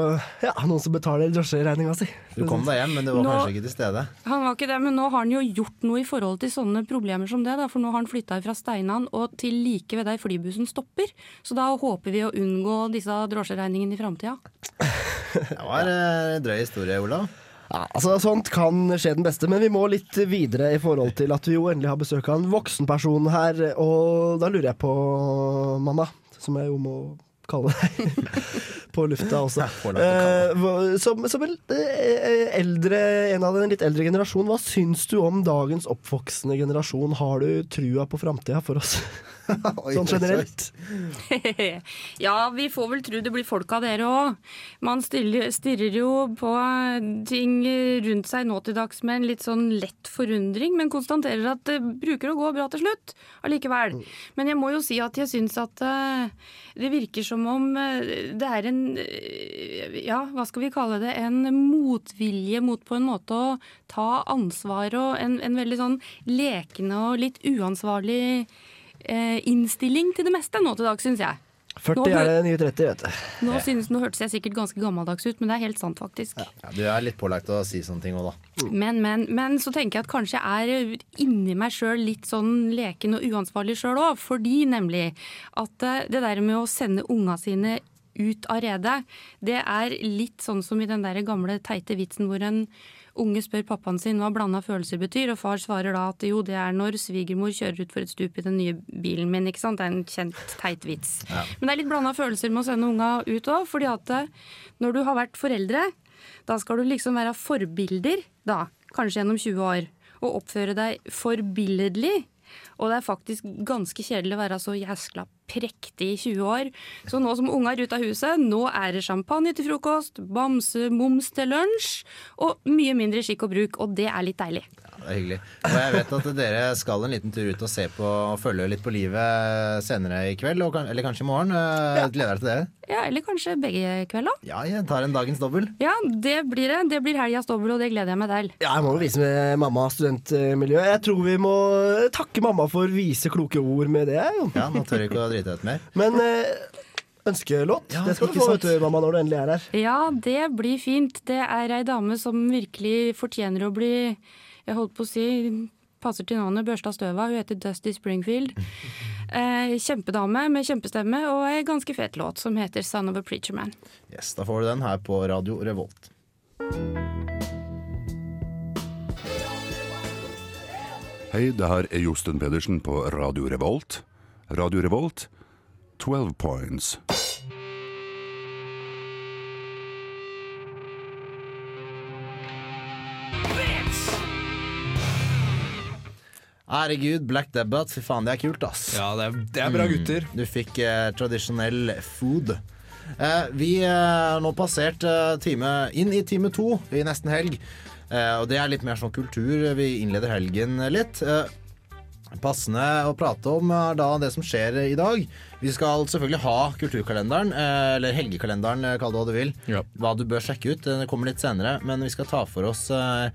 ja, noen som betaler drosjeregninga si. Du kom deg hjem, men du var Nå- kanskje ikke til stede. Han var ikke det, men nå har han jo gjort noe i forhold til sånne problemer som det. Da, for nå har han flytta fra Steinan og til like ved der flybussen stopper. Så da håper vi å unngå disse drosjeregningene i framtida. Det var en drøy historie, Olav. Ja, altså Sånt kan skje den beste, men vi må litt videre i forhold til at vi jo endelig har besøk av en voksen person her. Og da lurer jeg på, mamma, som jeg jo må kalle deg på lufta også. Eh, som, som en eldre, en av den litt eldre generasjon, hva syns du om dagens oppvoksende generasjon? Har du trua på framtida for oss? sånn generelt? ja, vi får vel tro det blir folk av dere òg. Man stiller, stirrer jo på ting rundt seg nå til dags med en litt sånn lett forundring, men konstaterer at det bruker å gå bra til slutt allikevel. Men jeg må jo si at jeg syns at eh, det virker som om eh, det er en eh, Ja, hva skal vi kalle det? En motvilje mot på en måte å ta ansvar og en, en veldig sånn lekende og litt uansvarlig eh, innstilling til det meste nå til dags, syns jeg. 40 er det nye 30, vet du. Nå, synes, nå hørtes jeg sikkert ganske gammeldags ut, men det er helt sant, faktisk. Ja, du er litt pålagt å si sånne ting òg, da. Men, men, men så tenker jeg at kanskje jeg er inni meg sjøl litt sånn leken og uansvarlig sjøl òg. Fordi nemlig at eh, det der med å sende unga sine ut av redet, det er litt sånn som i den der gamle teite vitsen hvor en unge spør pappaen sin hva blanda følelser betyr, og far svarer da at jo, det er når svigermor kjører ut for et stup i den nye bilen min, ikke sant. Det er en kjent teit vits. Ja. Men det er litt blanda følelser med å sende unga ut òg, fordi at eh, når du har vært foreldre, da skal du liksom være forbilder, da, kanskje gjennom 20 år, og oppføre deg forbilledlig. Og det er faktisk ganske kjedelig å være så jæskla prektig i 20 år. Så nå som unga er ute av huset, nå er det champagne til frokost, bamsemums til lunsj, og mye mindre skikk og bruk, og det er litt deilig. Det er hyggelig. Og jeg vet at dere skal en liten tur ut og se på og følge litt på livet senere i kveld, og, eller kanskje i morgen. Eh, Gleder deg til det? Ja, eller kanskje begge kvelder. Ja, jeg tar en dagens dobbel. Ja, det blir det. Det blir helgas dobbel, og det gleder jeg meg til. Ja, jeg må jo vise med mamma studentmiljø. Jeg tror vi må takke mamma for vise kloke ord med det. Jon. Ja, nå tør jeg ikke å drite ut mer. Men eh, ønskelåt, Ja, det skal du få, sant? vet du, mamma, når du endelig er her. Ja, det blir fint. Det er ei dame som virkelig fortjener å bli Jeg holdt på å si Passer til navnet Børstad Støva. Hun heter Dusty Springfield. Eh, kjempedame med kjempestemme og ei ganske fet låt som heter 'Son of a Preacher Man'. Yes, Da får du den her på Radio Revolt. Hei, det her er Josten Pedersen på Radio Revolt. Radio Revolt, 12 points. Herregud, Black Debbath. Fy faen, det er kult, ass. Ja, det er, det er bra gutter. Du fikk eh, tradisjonell food. Eh, vi har nå passert eh, time, inn i time to i nesten helg. Eh, og det er litt mer sånn kultur. Vi innleder helgen litt. Eh, passende å prate om er da det som skjer i dag. Vi skal selvfølgelig ha kulturkalenderen, eh, eller helgekalenderen, eh, kall det hva du vil. Hva du bør sjekke ut. Det kommer litt senere, men vi skal ta for oss eh,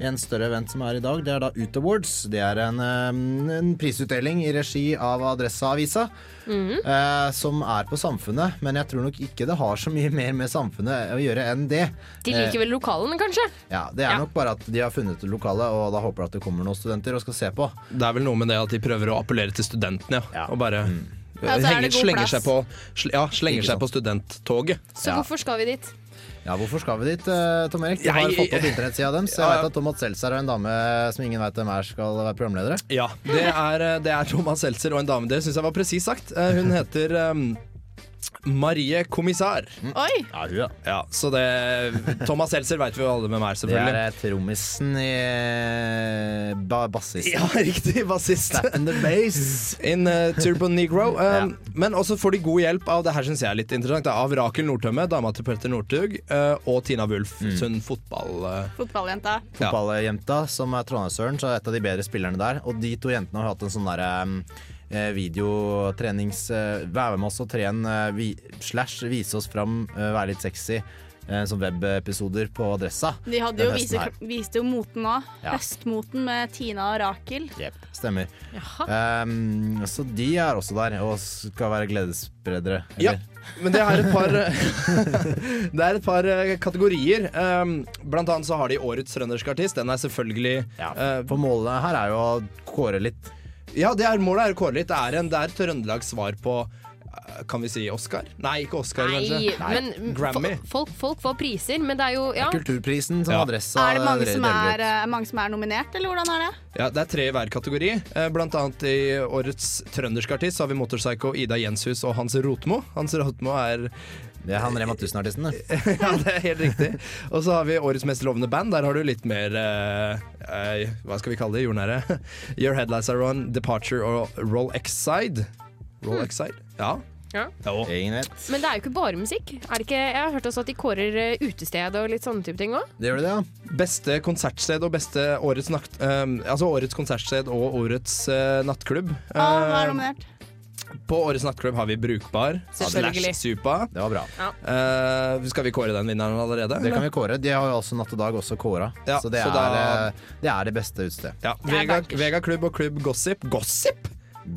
en større event som er i dag. Det er da Ut Awards. Det er en, eh, en prisutdeling i regi av Adresseavisa. eh, som er på Samfunnet, men jeg tror nok ikke det har så mye mer med Samfunnet å gjøre enn det. De Eh, liker vel lokalene, kanskje? ja, Det er nok bare at de har funnet lokalet, og da håper jeg at det kommer noen studenter og skal se på. Det er vel noe med det at de prøver å appellere til studentene, ja. Og bare Mm. Ja, så er henger, det god slenger seg på, ja, slenger seg på studenttoget. Så hvorfor skal vi dit? Ja, Hvorfor skal vi dit, eh, Tom Erik? Du har fått opp internettsida deres. Jeg vet at Thomas Seltzer og en dame som ingen vet hvem er, skal være programledere. Ja, det er, eh, det er Thomas Seltzer og en dame. Det syns jeg var presis sagt. Eh, Hun heter Marie Kommissar. Oi! Ja, hun, ja. Ja, så det Thomas Seltzer veit vi jo alle hvem er, Det er eh, trommisen i eh, ba bassisten. Ja, riktig. Bassist. Slap in the base. In uh, Turbo Negro. Um, Men også får de god hjelp av det her synes jeg er litt interessant. da, Av Rakel Nordtømme, dama til Petter Northug, uh, og Tina Wulf, sunn fotball... uh, Fotballjenta. Fotballjenta som er Trondheimsøren, så er et av de bedre spillerne der. Og de to jentene har hatt en sånn derre eh, videotrenings eh, Være med oss og trene eh, vi, slash vise oss fram, eh, være litt sexy. eh, som webepisoder på Adressa. De hadde jo vise, viste jo moten nå. Ja. Høstmoten med Tina og Rakel. Jep, stemmer. Um, så de er også der og skal være gledesspredere. Ja, men det er et par Det er et par eh, kategorier. Um, blant annet så har de Årets trønderske artist. Den er selvfølgelig ja, For målet her er jo å kåre litt. Ja, det er, målet er å kåre litt. Det er, en, det er Trøndelags svar på eh, kan vi si Oscar? Nei, ikke Oscar, Nei, kanskje. Nei, Grammy. folk, folk får priser, men det er jo ja. Kulturprisen som Ja. Adressa Er det mange som er, eh, mange som er nominert, eller hvordan er det? Ja, Det er tre i hver kategori. Eh, Blant annet i årets trønderske artist så har vi Motorpsycho, Ida Jenshus og Hans Rotmo. Hans Rotmo er Det er han Rema 1000-artisten, det. ja, det er helt riktig. Og så har vi årets mest lovende band. Der har du litt mer eh, eh, Hva skal vi kalle det? Jordnære. Your Headlights Are On, Departure og Roll X-Side. Roll X-Side? Ja. Ja. Men det er jo ikke bare musikk. Er det ikke, jeg har hørt også at de kårer eh, utested og litt sånne type ting òg. Det gjør det, ja. Beste konsertsted og beste årets, nakt, um, altså årets konsertsted og årets uh, nattklubb. Ah, hva er Eh, nominert? På årets nattklubb har vi Brukbar slash Supa. Det var bra. Ja. Uh, skal vi kåre den vinneren allerede? Det kan vi kåre. De har jo også Natt og Dag også kåra. Ja, så det, så er, da- eh, det er det beste utstedet. Ja, Vega, Vega klubb og klubb Gossip. Gossip?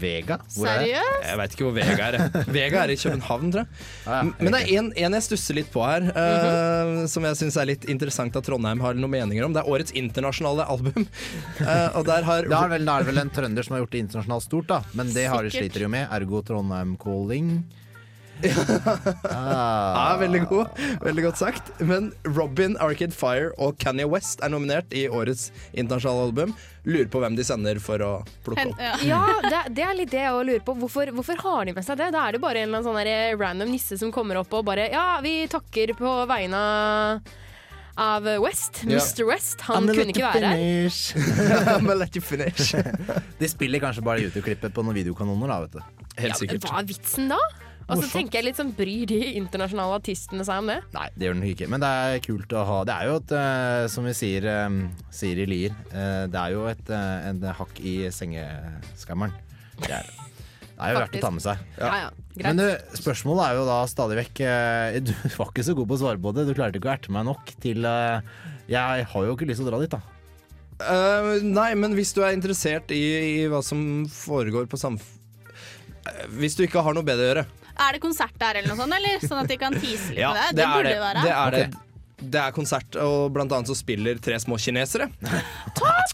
Vega? Er? Seriøst? Jeg veit ikke hvor Vega er. Vega er i København, tror jeg. Ah, ja, Men det er en, en jeg stusser litt på her, eh, som jeg syns er litt interessant at Trondheim har noen meninger om. Det er årets internasjonale album. Uh, og der har Da er, det vel, da er det vel en trønder som har gjort det internasjonalt stort, da. Men det har de sliter jo med. Ergo Trondheim Calling. Ja, veldig god. Veldig godt sagt. Men Robin, Arcade Fire og Kanye West er nominert i årets internasjonale album. Lurer på hvem de sender for å plukke opp. ja. Det, det er litt det jeg lurer på. Hvorfor, hvorfor har de med seg det? Da er det bare en eller annen sånn random nisse som kommer opp og bare Ja, vi takker på vegne av West. Ja. Mr. West. Han kunne ikke være her. I'ma let you finish. De spiller kanskje bare YouTube-klippet på noen videokanoner, da, vet du. Helt Ja, sikkert. hva er vitsen da? Og så tenker jeg litt sånn, Bryr de internasjonale artistene seg om det? Nei, det gjør den ikke. Men det er kult å ha Det er jo et, eh, som vi sier, eh, sier i Lier, eh, det er jo et, et en hakk i sengeskammeren. Det er det. Er jo verdt å ta med seg. Ja, ja, greit. Men du, spørsmålet er jo da stadig vekk Du var ikke så god på å svare på det. Du klarte ikke å erte meg nok til Jeg har jo ikke lyst til å dra dit, da. Uh, nei, men hvis du er interessert i, i hva som foregår på samf... Eh, Hvis du ikke har noe bedre å gjøre. Er det konsert der eller noe sånt, eller? Sånn at de kan tease litt Ja, med det? Det, burde det være. Det er det. Det er konsert, og blant annet så spiller tre små kinesere.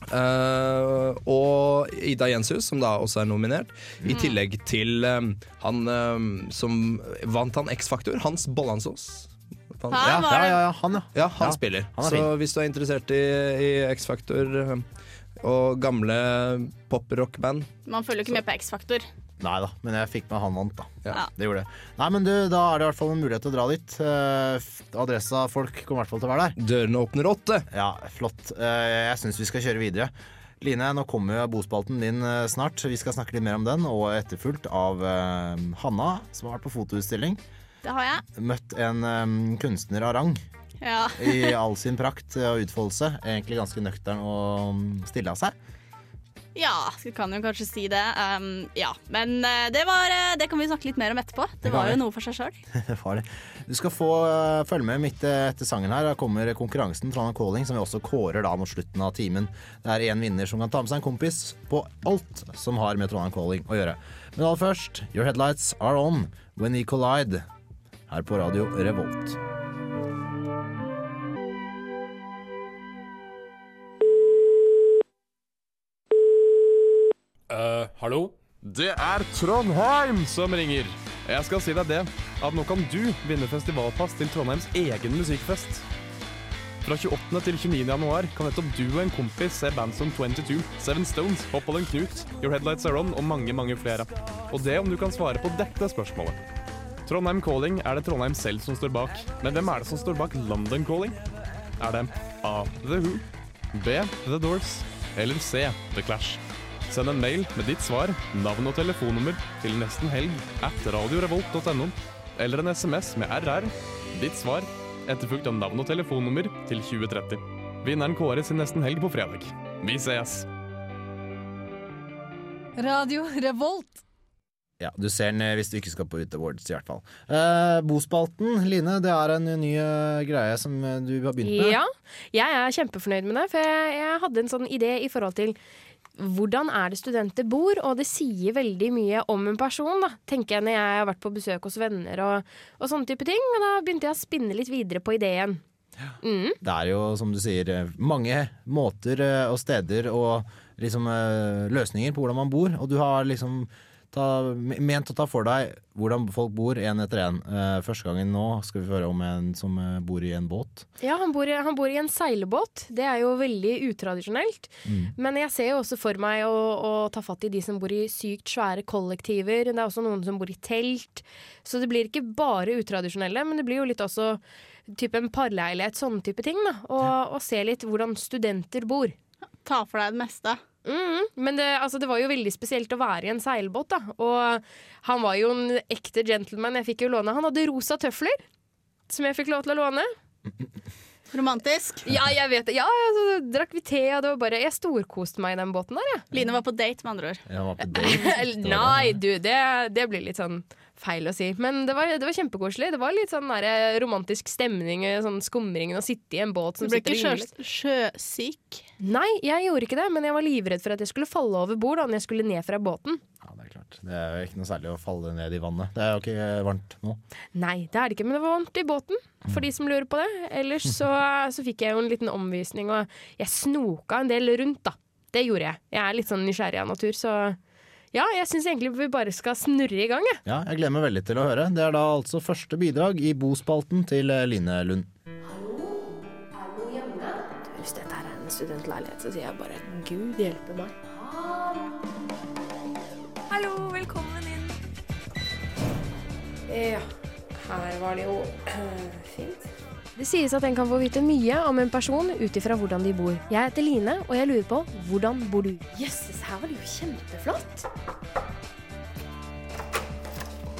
Uh, og Ida Jenshus, som da også er nominert. I Mm. tillegg til um, han um, som vant han X-Faktor, Hans Bollansås. Han, Ja, ja, ja, han, ja. ja, han Ja, spiller. han så hvis du er interessert i, i X-Faktor eh, og gamle pop-rock-band Man følger jo ikke med på X-Faktor. Nei da, men jeg fikk med han vant, da. Ja. Det gjorde det. Nei, men du, da er det i hvert fall en mulighet til å dra dit. Eh, adressa folk kommer i hvert fall til å være der. Dørene åpner åtte. Ja, flott. Eh, jeg syns vi skal kjøre videre. Line, nå kommer jo bospalten din eh, snart. Vi skal snakke litt mer om den, og etterfulgt av eh, Hanna, som har vært på fotoutstilling. Det har jeg. Møtt en kunstner av rang Ja. i all sin prakt og utfoldelse. Egentlig ganske nøktern og mm, stille av seg. Ja, vi kan jo kanskje si det. Um, ja, Men uh, det, var, uh, det kan vi snakke litt mer om etterpå. Det var jo noe for seg sjøl. Du skal få uh, følge med midt etter sangen her. Da kommer konkurransen Trondheim Calling, som vi også kårer da mot slutten av timen. Det er én vinner som kan ta med seg en kompis på alt som har med Trondheim Calling å gjøre. Men aller først, Your Headlights Are On When We Collide. Her på radio Revolt. Eh, hallo? Det er Trondheim som ringer. Jeg skal si deg det, at nå kan du vinne festivalpass til Trondheims egen musikkfest. Fra 28. til 29. januar kan nettopp du og en kompis se band som 22, Seven Stones, Hoppold Knut, Your Headlights Are On og mange, mange flere. Og det om du kan svare på dette spørsmålet. Trondheim Calling er det Trondheim selv som står bak, men hvem er det som står bak London Calling? Er det A. The Who, B. The Doors eller C. The Clash? Send en mail med ditt svar, navn og telefonnummer til nesten helg at radiorevolt.no, eller en SMS med RR, ditt svar, etterfulgt av navn og telefonnummer til 2030. Vinneren kåres i nesten helg på fredag. Vi ses! Radio Revolt. Ja, Du ser den eh, hvis du ikke skal på Ut Awards, i hvert fall. Eh, Bospalten, Line, det er en ny eh, greie som eh, du har begynt med. Ja, jeg er kjempefornøyd med det, for jeg, jeg hadde en sånn idé i forhold til hvordan er det studenter bor, og det sier veldig mye om en person, da, tenker jeg når jeg har vært på besøk hos venner og, og sånne type ting. Og da begynte jeg å spinne litt videre på ideen. Mm. Det er jo, som du sier, eh, mange måter eh, og steder og liksom eh, løsninger på hvordan man bor, og du har liksom ta, ment å ta for deg hvordan folk bor én etter én. Første gangen nå skal vi høre om en som eh, bor i en båt. Ja, han bor, han bor i en seilbåt. Det er jo veldig utradisjonelt. Mm. Men jeg ser jo også for meg å, å ta fatt i de som bor i sykt svære kollektiver. Det er også noen som bor i telt. Så det blir ikke bare utradisjonelle, men det blir jo litt også type en parleilighet, sånne type ting. da. Og, og se litt hvordan studenter bor. Ta for deg det meste. Mm, men det, altså, det var jo veldig spesielt å være i en seilbåt, da. Og han var jo en ekte gentleman. Jeg fikk jo låne. Han hadde rosa tøfler, som jeg fikk lov til å låne. Romantisk. Ja, jeg vet det. Ja, altså, drakk vi te, og det var bare Jeg storkoste meg i den båten der, jeg. Line var på date, med andre ord. Jeg var på date. Nei, du, det, det blir litt sånn feil å si. Men det var, det var kjempekoselig. Det var litt sånn der, romantisk stemning, sånn skumringen å sitte i en båt som Du ble ikke sjø sjøsyk? Nei, jeg gjorde ikke det, men jeg var livredd for at jeg skulle falle over bord da når jeg skulle ned fra båten. Ja, Det er jo ikke noe særlig å falle ned i vannet. Det er jo ikke varmt nå. Nei, det er det ikke, men det var varmt i båten, for de som lurer på det. Ellers så, så fikk jeg jo en liten omvisning, og jeg snoka en del rundt, da. Det gjorde jeg. Jeg er litt sånn nysgjerrig av natur, så ja, jeg syns egentlig vi bare skal snurre i gang, jeg. Ja, jeg gleder meg veldig til å høre. Det er da altså første bidrag i bospalten til eh, Line Lund. Hvis dette her er en studentleilighet, så sier jeg bare Gud hjelpe meg. Hallo, velkommen inn. Ja, her var det jo fint. Det sies at en kan få vite mye om en person ut ifra hvordan de bor. Jeg heter Line, og jeg lurer på hvordan bor du? Jøsses, her var det jo kjempeflott.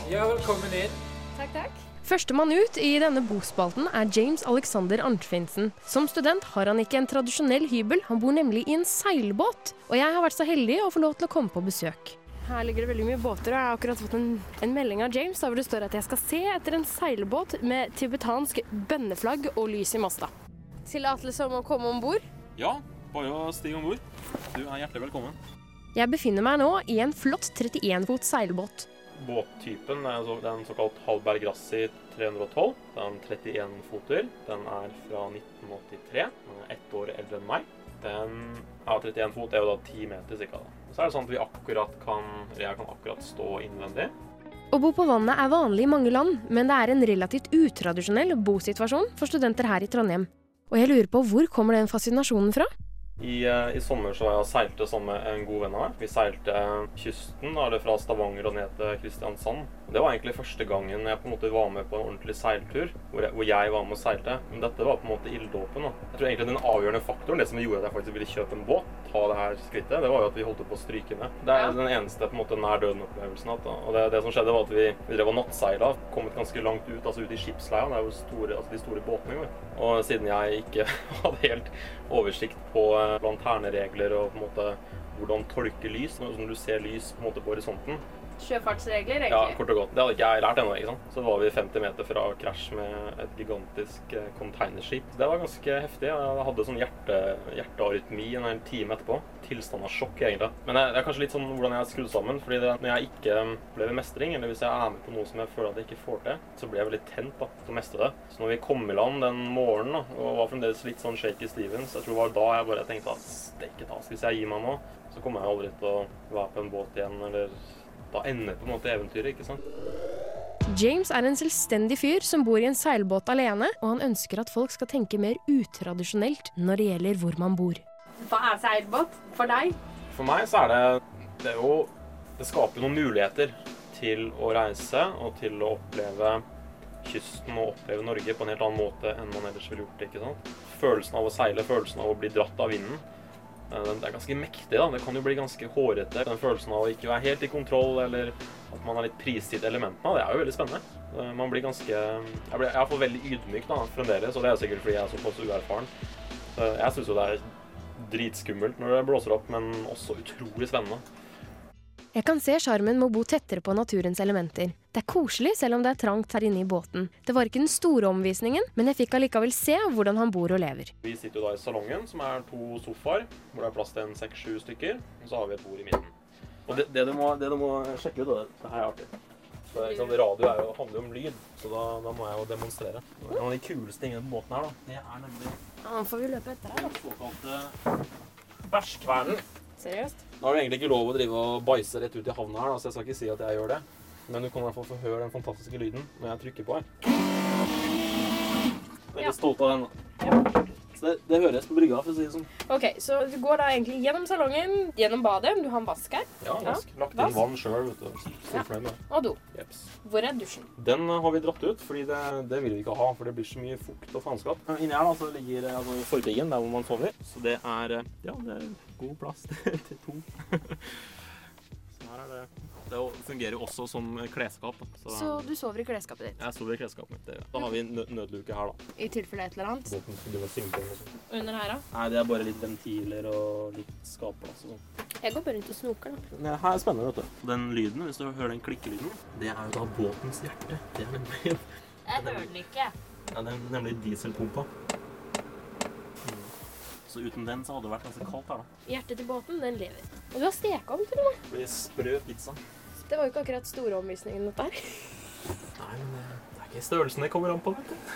Ja, velkommen inn. Takk, takk. Førstemann ut i denne bospalten er James Alexander Arnfinsen. Som student har han ikke en tradisjonell hybel, han bor nemlig i en seilbåt. Og jeg har vært så heldig å få lov til å komme på besøk. Her ligger det veldig mye båter, og jeg har akkurat fått en, en melding av James der hvor det står at jeg skal se etter en seilbåt med tibetansk bønneflagg og lys i masta. Tillatelse om å komme om bord? Ja, bare å stige om bord. Du er hjertelig velkommen. Jeg befinner meg nå i en flott 31 fot seilbåt. Båttypen er så- en såkalt Halberg Grassi 312. Det er en 31 foter. Den er fra 1983. Den er ett år eldre enn meg. Den ja, 31 fot er jo da 10 meter cirka. da. Så er det sånn at vi akkurat kan, jeg kan akkurat stå innvendig. Å bo på vannet er vanlig i mange land, men det er en relativt utradisjonell bosituasjon for studenter her i Trondheim. Og jeg lurer på hvor kommer den fascinasjonen fra? I, eh, I sommer så var jeg og seilte sammen med en god venn av meg. Vi seilte kysten, da, fra Stavanger og ned til Kristiansand. Det var egentlig første gangen jeg på en måte var med på en ordentlig seiltur, hvor jeg, hvor jeg var med og seilte. Men dette var på en måte ilddåpen. Jeg tror egentlig den avgjørende faktoren, det som gjorde at jeg faktisk ville kjøpe en båt, ta det her skrittet, det var jo at vi holdt på å stryke med. Det er den eneste på en måte nær døden-opplevelsen. Og det, det som skjedde, var at vi, vi drev og nattseila, kommet ganske langt ut, altså ut i skipsleia. Det er jo store, altså de store båtene. Og siden jeg ikke hadde helt oversikt på eh, lanterneregler og på en måte hvordan tolke lys, når du ser lys på en måte på horisonten, Sjøfartsregler, ja, kort og godt. Det hadde ikke jeg lært ennå. ikke sant? Så var vi 50 meter fra krasj med et gigantisk eh, containerskip. Det var ganske heftig. Jeg hadde sånn hjerte, hjertearytmi en hel time etterpå. Tilstand av sjokk, egentlig. Men det det er kanskje litt sånn hvordan jeg er skrudd sammen. fordi det, når jeg ikke opplever mestring, eller hvis jeg er med på noe som jeg føler at jeg ikke får til, så blir jeg veldig tent da, til å mestre det. Så når vi kom i land den morgenen da, og var fremdeles litt sånn shaky Stevens, jeg tror det var da jeg bare tenkte at steike ta, hvis jeg gir meg nå, så kommer jeg aldri til å være på en båt igjen, eller da ender på en måte eventyret, ikke sant? James er en selvstendig fyr som bor i en seilbåt alene, og han ønsker at folk skal tenke mer utradisjonelt når det gjelder hvor man bor. Hva er seilbåt for deg? For meg så er det Det er jo Det skaper noen muligheter til å reise og til å oppleve kysten og oppleve Norge på en helt annen måte enn man ellers ville gjort det. ikke sant? Følelsen av å seile, følelsen av å bli dratt av vinden. Eh, Det er ganske mektig. da. Det kan jo bli ganske hårete. Den følelsen av å ikke være helt i kontroll, eller at man er litt prisgitt elementene det er jo veldig spennende. Eh, Man blir ganske Jeg, blir, jeg veldig ydmyk da, fremdeles, og det er sikkert fordi jeg er såpass uerfaren. Jeg syns jo det er dritskummelt når det blåser opp, men også utrolig spennende. Jeg kan se sjarmen med å bo tettere på naturens elementer. Det er koselig selv om det er trangt her inne i båten. Det var ikke den store omvisningen, men jeg fikk allikevel se hvordan han bor og lever. Vi sitter jo da i salongen, som er to sofaer, hvor det er plass til en seks-sju stykker. Og så har vi et bord i midten. Og det, det, du, må, det du må sjekke ut, det her er artig. Så, liksom, radio er jo, handler jo om lyd, så da, da må jeg jo demonstrere. En av de kuleste tingene på båten her, da, det er nemlig Ja, får vi løpe etter her, da. såkalte bæsjkvernen. Seriøst? Nå har du egentlig ikke lov å drive og bæsje rett ut i havna her, så jeg skal ikke si at jeg gjør det. Men du kan i hvert fall få høre den fantastiske lyden når jeg trykker på her. Veldig stolt av den. da. Så det, det høres på brygga, for å si det sånn. Ok, Så du går da egentlig gjennom salongen, gjennom badet. Du har en vask her. Ja, vask. Lagt inn Vask. vann sjøl, vet du. Ja. Og do. Jeps. Hvor er dusjen? Den eh, har vi dratt ut, fordi det, det vil vi ikke ha. For det blir så mye fukt og faenskap. Inni her da, så ligger eh, altså, forpiggen, der hvor man sover. Så det er eh, ja, det er god plass til to. så her er det Det fungerer jo også som klesskap. Så, Så du sover i klesskapet ditt? jeg sover i klesskapet mitt. ja. Da har vi nø nødluke her, da. I tilfelle et eller annet? Synke. Under her, da? Nei, det er bare litt ventiler og litt skapplass og sånn. Jeg går bare rundt og snoker, da. Det her er spennende, vet du. Den lyden, hvis du hører den klikkelyden, det er jo da båtens hjerte. Det er nemlig, Jeg hører den ikke. ja, det er nemlig dieselpumpa. Så uten den så hadde det vært ganske kaldt her, da. Hjertet til båten, den lever. Og du har stekeovn tror jeg. Det blir sprø pizza. Det var jo ikke akkurat store omvisningen, dette her. Nei, men det det er ikke størrelsen det kommer an på, vet du.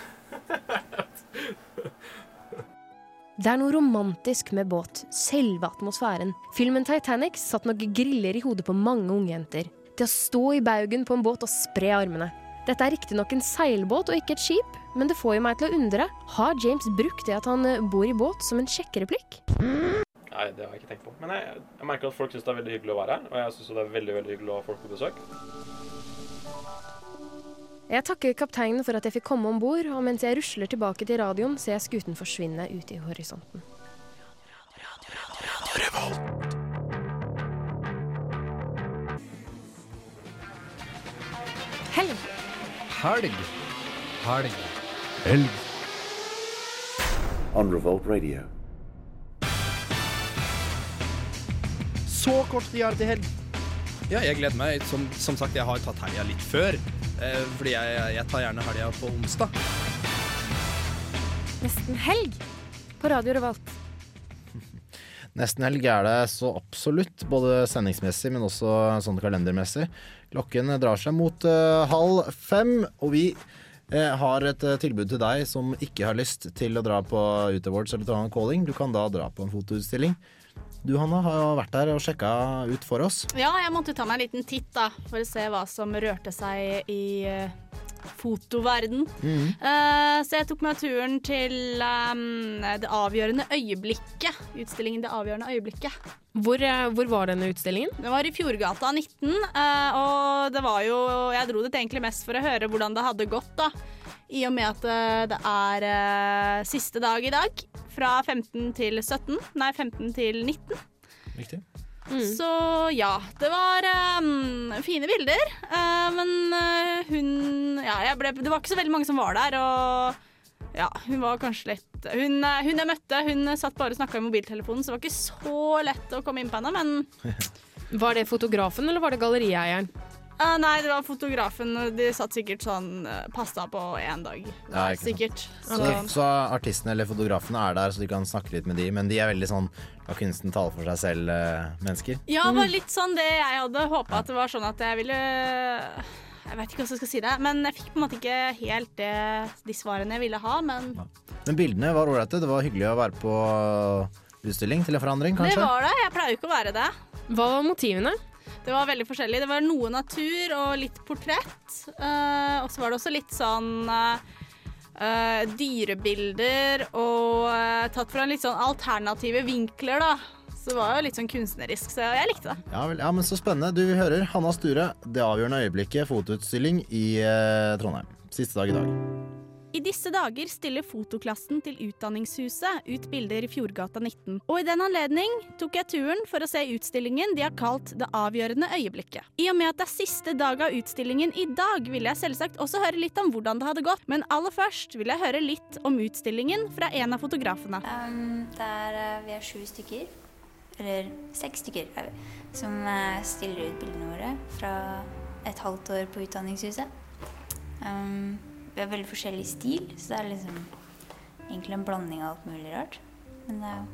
Det er noe romantisk med båt. Selve atmosfæren. Filmen Titanic satt nok griller i hodet på mange ungjenter. Det å stå i baugen på en båt og spre armene. Dette er riktignok en seilbåt og ikke et skip, men det får jo meg til å undre. Har James brukt det at han eh, bor i båt som en sjekkereplikk? Nei, det har jeg ikke tenkt på. Men jeg, jeg merker at folk syns det er veldig hyggelig å være her. Og jeg syns det er veldig veldig hyggelig å ha folk på besøk. Jeg takker kapteinen for at jeg fikk komme om bord, og mens jeg rusler tilbake til radioen, ser jeg skuten forsvinne ute i horisonten. Helg. Helg. Helg. Helg. On Revolt Radio. Så kort tid er det til helg. Ja, jeg gleder meg. Som, som sagt, jeg har tatt helga litt før. Eh, fordi jeg, jeg tar gjerne helga på onsdag. Nesten helg på Radio Revolt. Nesten helg er det så absolutt, både sendingsmessig, men også sånn kalendermessig. Klokken drar seg mot uh, halv fem, og vi eh, har et uh, tilbud til deg som ikke har lyst til å dra på Ut Awards eller Trondheim Calling. Du kan da dra på en fotoutstilling. Du Hanna har vært der og sjekka ut for oss. Ja, jeg måtte ta meg en liten titt da, for å se hva som rørte seg i eh, fotoverden. Mm. Uh, så jeg tok meg turen til um, Det avgjørende øyeblikket. Utstillingen Det avgjørende øyeblikket. Hvor, eh, hvor var denne utstillingen? Det var i Fjordgata 19, eh, og det var jo Jeg dro dit egentlig mest for å høre hvordan det hadde gått, da. I og med at eh, det er uh, siste dag i dag. Fra 15 til 17. Nei, 15 til 19. Riktig. Så ja, det var um, fine bilder. Uh, men uh, hun Ja, jeg ble, det var ikke så veldig mange som var der, og ja, hun var kanskje litt Hun, hun jeg møtte, hun satt bare og snakka i mobiltelefonen, så det var ikke så lett å komme inn på henne, men Var det fotografen, eller var det gallerieieren? Eh, nei, det var fotografen. De satt sikkert sånn uh, passa på én dag. Ja, sikkert. Så, Så, så artistene eller fotografene er der, så de kan snakke litt med de, men de er veldig sånn la kunsten tale for seg selv-mennesker. ja, det var litt sånn det jeg hadde håpa at det var sånn at jeg ville Jeg vet ikke hvordan jeg skal si det, men jeg fikk på en måte ikke helt det, de svarene jeg ville ha. Men Men bildene var ålreite. Det var hyggelig å være på utstilling til en forandring, kanskje? det var det. Jeg pleier jo ikke å være det. Hva var motivene? Det var veldig forskjellig. Det var noe natur og litt portrett. Uh, og så var det også litt sånn eh, dyrebilder og uh, tatt fra litt sånn alternative vinkler, da. Så det var jo litt sånn kunstnerisk, så jeg likte det. Ja, vel, ja, men Så spennende. Du, hører Hanna Sture, Det avgjørende øyeblikket, fotoutstilling i Trondheim. Siste dag i dag. I disse dager stiller fotoklassen til Utdanningshuset ut bilder i Fjordgata 19. Og i den anledning tok jeg turen for å se utstillingen de har kalt Det avgjørende øyeblikket. I og med at det er siste dag av utstillingen i dag, ville jeg selvsagt også høre litt om hvordan det hadde gått. Men aller først vil jeg høre litt om utstillingen fra en av fotografene. Um, det er, eh, vi er sju stykker. eller seks stykker, er vi, som eh, stiller ut bildene våre fra et halvt år på Utdanningshuset. Um, vi har veldig forskjellig stil, så det er liksom egentlig en blanding av alt mulig rart. Men det er jo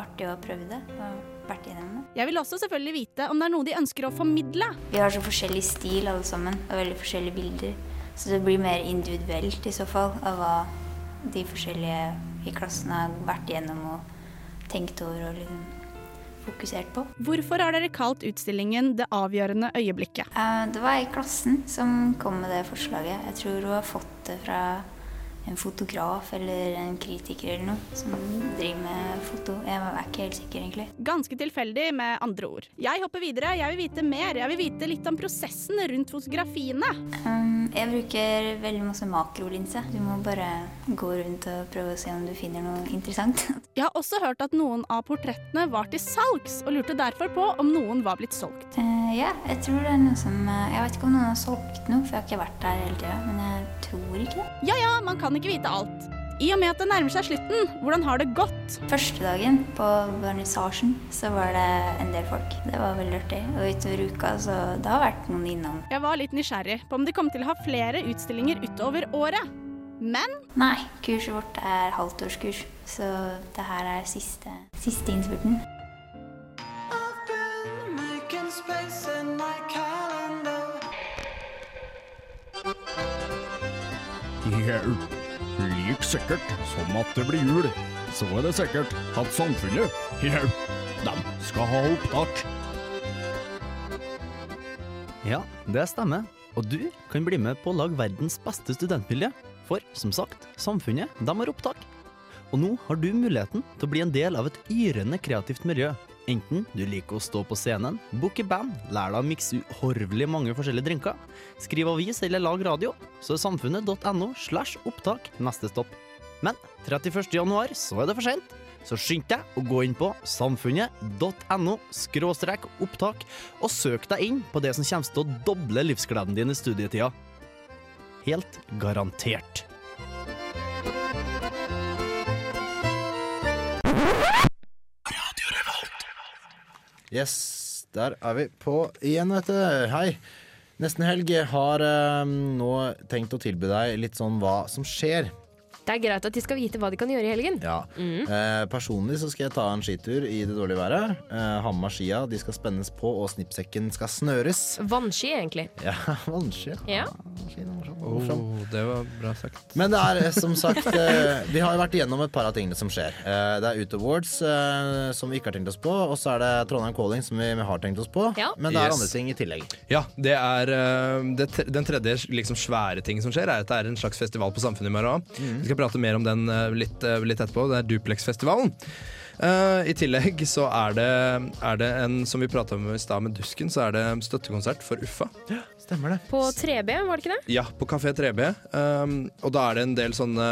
artig å ha prøvd det og vært gjennom det. Jeg vil også selvfølgelig vite om det er noe de ønsker å formidle. Vi har så forskjellig stil alle sammen, og veldig forskjellige bilder. Så det blir mer individuelt i så fall av hva de forskjellige i klassen har vært igjennom og tenkt over og liksom fokusert på. Hvorfor har dere kalt utstillingen 'Det avgjørende øyeblikket'? Eh, Det var ei i klassen som kom med det forslaget. Jeg tror hun har fått det fra en fotograf eller en kritiker eller noe som driver med foto. Jeg er ikke helt sikker, egentlig. Ganske tilfeldig, med andre ord. Jeg hopper videre. Jeg vil vite mer. Jeg vil vite litt om prosessen rundt fotografiene. Um, jeg bruker veldig masse makrolinse. Du må bare gå rundt og prøve å se om du finner noe interessant. Jeg har også hørt at noen av portrettene var til salgs, og lurte derfor på om noen var blitt solgt. Uh, ja, jeg tror det er noe som eh, Jeg vet ikke om noen har solgt noe, for jeg har ikke vært der hele tida. Tror ikke det. Ja ja, man kan ikke vite alt. I og med at det nærmer seg slutten, hvordan har det gått? Første dagen på vernissasjen så var det en del folk. Det var veldig artig. Og utover uka så det har vært noen innom. Jeg var litt nysgjerrig på om de kom til å ha flere utstillinger utover året. Men Nei, kurset vårt er halvtårskurs, så det her er siste, siste innspurten. Hjelp! Like sikkert som at det blir jul, så er det sikkert at samfunnet, jau, de skal ha opptak. Ja, det stemmer. Og du kan bli med på å lage verdens beste studentmiljø. For som sagt, samfunnet de har opptak. Og nå har du muligheten til å bli en del av et yrende kreativt miljø. Enten du liker å stå på scenen, booke band, lære deg å mikse uhorvelig mange forskjellige drinker, skrive avis eller lag radio, så er samfunnet.no slash opptak neste stopp. Men 31. januar så er det for sent, så skynd deg å gå inn på samfunnet.no skråstrek opptak og søk deg inn på det som kommer til å doble livsgleden din i studietida. Helt garantert. Yes, der er vi på igjen, vet du. Hei. Nesten helg har eh, nå tenkt å tilby deg litt sånn hva som skjer. Det er greit at de skal vite hva de kan gjøre i helgen. Ja. Mm. Eh, personlig så skal jeg ta en skitur i det dårlige været. Eh, ha med meg skia, de skal spennes på, og snippsekken skal snøres. Vannski, egentlig. Ja, vannski. Ja. Oh, det var bra sagt. Men det er eh, som sagt eh, Vi har jo vært igjennom et par av tingene som skjer. Eh, Det er Ut Awards eh, som vi ikke har tenkt oss på, og så er det Trondheim Calling som vi har tenkt oss på. Ja. Men det er Yes. andre ting i tillegg. Ja, det er eh, det, Den tredje liksom, svære ting som skjer, er at det er en slags festival på Samfunnet i morgen. Vi skal prate mer om den eh, litt, eh, litt etterpå. Det er Duplex-festivalen. Uh, I tillegg så er det, er det en, som vi prata om i stad med Dusken, så er det støttekonsert for Uffa. Ja, Stemmer det. På 3B, var det ikke det? Ja, på Kafé 3B. Um, og da er det en del sånne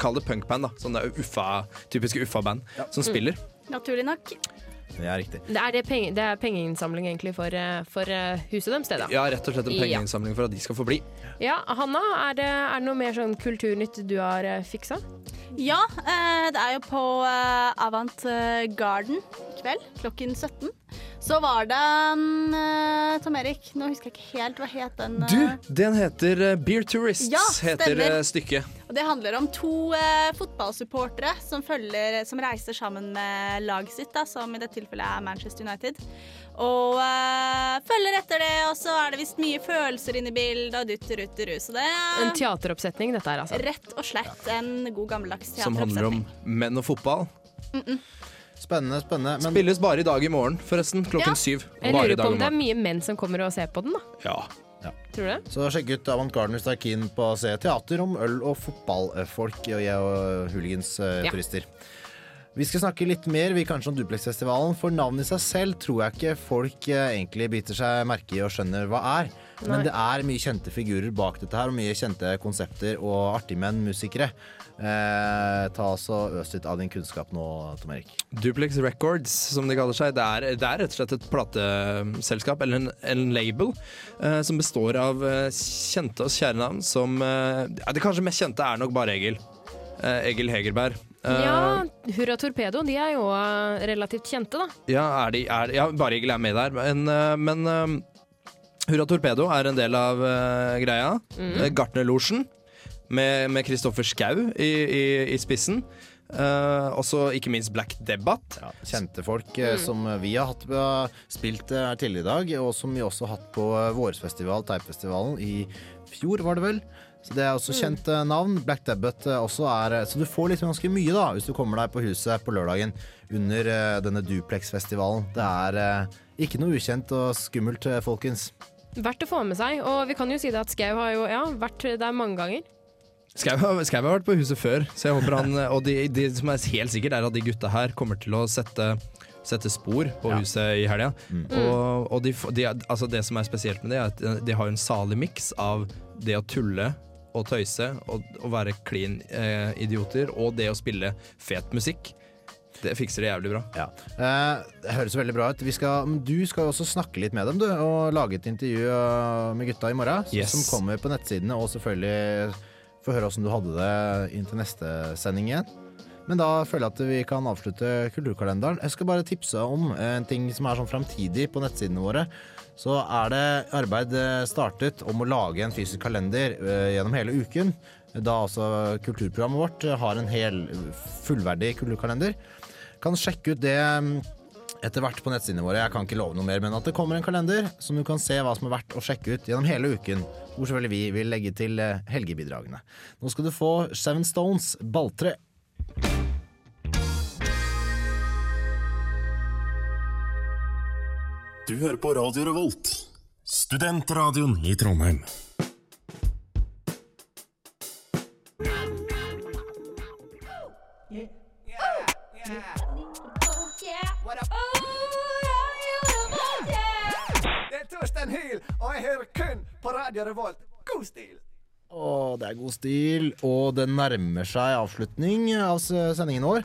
Kall det punkband, da. Sånne Uffa, typiske Uffa-band som spiller. Naturlig nok. Det er riktig. Det er, det penge, det er pengeinnsamling egentlig for, eh, for eh, huset deres, det da. Ja, rett og slett en Ja. pengeinnsamling for at de skal få bli. Ja, Hanna, er det, er det noe mer sånn kulturnytt du har eh, fiksa? Ja, eh, det er jo på Avant Garden i kveld klokken 17. Så var det mm, eh, Tom Erik, nå husker jeg ikke helt hva het den Uh... Du, den heter uh, Beer Tourists, Ja, heter eh, stykket. Og Det handler om to fotballsupportere som, følger, som reiser sammen med laget sitt, da, som i dette tilfellet er Manchester United. Og følger etter det, og så er det visst mye følelser inne i bildet, og dutter-rutter-ru. Så det En er teateroppsetning, dette her, altså. rett og slett en god gammeldags teateroppsetning. Som handler om menn og fotball. Mm -mm. Spennende, spennende. Men Spilles bare i dag i morgen, forresten. Klokken Ja. syv. Jeg lurer på om det er mye menn som kommer og ser på den, da. Ja. Tror du det? Så sjekk ut Avant Garden hvis du er keen på å se teater om øl og fotballfolk og jeg og Ja. hooligans-turister. Vi skal snakke litt mer vi kanskje om Duplex-festivalen, for navnet i seg selv tror jeg ikke folk eh, egentlig biter seg merke i og skjønner hva er. Men det er mye kjente figurer bak dette her, og mye kjente konsepter og artigmenn, musikere. Eh, ta altså Øs litt av din kunnskap nå, Tom Erik. Duplex Records, som de kaller seg. Det er, det er rett og slett et plateselskap, eller en, en label, eh, som består av eh, kjente og kjære navn som eh, ja, Det kanskje mest kjente er nok bare Egil. Eh, Egil Hegerberg. Eh, Ja, Hurra Torpedo de er jo relativt kjente, da. Ja, er de, er, ja Bare Egil er med der. Men, men Hurra Torpedo er en del av uh, greia. Mm. Eh, Gartnerlosjen med med Kristoffer Schou i, i, i spissen. Uh, også ikke minst Black Debate. Kjente folk uh, Mm. som vi har hatt, eh, spilt eh, her tidligere i dag, og som vi også har hatt på eh, Vårfestival, Teipfestivalen, i fjor, var det vel. Så Det er også Mm. kjente navn. Black Debbath eh, også er eh, Så du får liksom ganske mye da hvis du kommer deg på huset på lørdagen under eh, denne Duplex-festivalen. Det er eh, ikke noe ukjent og skummelt, eh, folkens. Verdt å få med seg. Og vi kan jo si det at Skau har jo ja, vært der mange ganger. Skau har Skau har vært på huset før, så jeg håper han Og det de som er helt sikkert, er at de gutta her kommer til å sette Sette spor på huset i helga. Og, og de, de, altså det som er spesielt med det, er at de har en salig miks av det å tulle og tøyse og, og være klin eh, idioter, og det å spille fet musikk. Det fikser det jævlig bra. Ja. Eh, det høres veldig bra ut. Vi skal, du skal også snakke litt med dem, du. Og lage et intervju eh, med gutta i morgen. Yes. Som kommer på nettsidene. Og selvfølgelig få høre åssen du hadde det inn til neste sending igjen. Men da føler jeg at vi kan avslutte kulturkalenderen. Jeg skal bare tipse om en ting som er sånn framtidig på nettsidene våre. Så er det arbeid eh, startet om å lage en fysisk kalender gjennom hele uken. Da altså kulturprogrammet vårt har en hel fullverdig kulturkalender. Kan sjekke ut det mm, etter hvert på nettsidene våre. Jeg kan ikke love noe mer, men at det kommer en kalender som du kan se hva som er verdt å sjekke ut gjennom hele uken. Hvor selvfølgelig vi vil legge til eh, helgebidragene. Nå skal du få Seven Stones, Balltre. Du hører på Radio Revolt, studentradioen i Trondheim. Jeg hører kun på Radio Revolt. God stil! Å, det er god stil, og det nærmer seg avslutning av sendingen vår.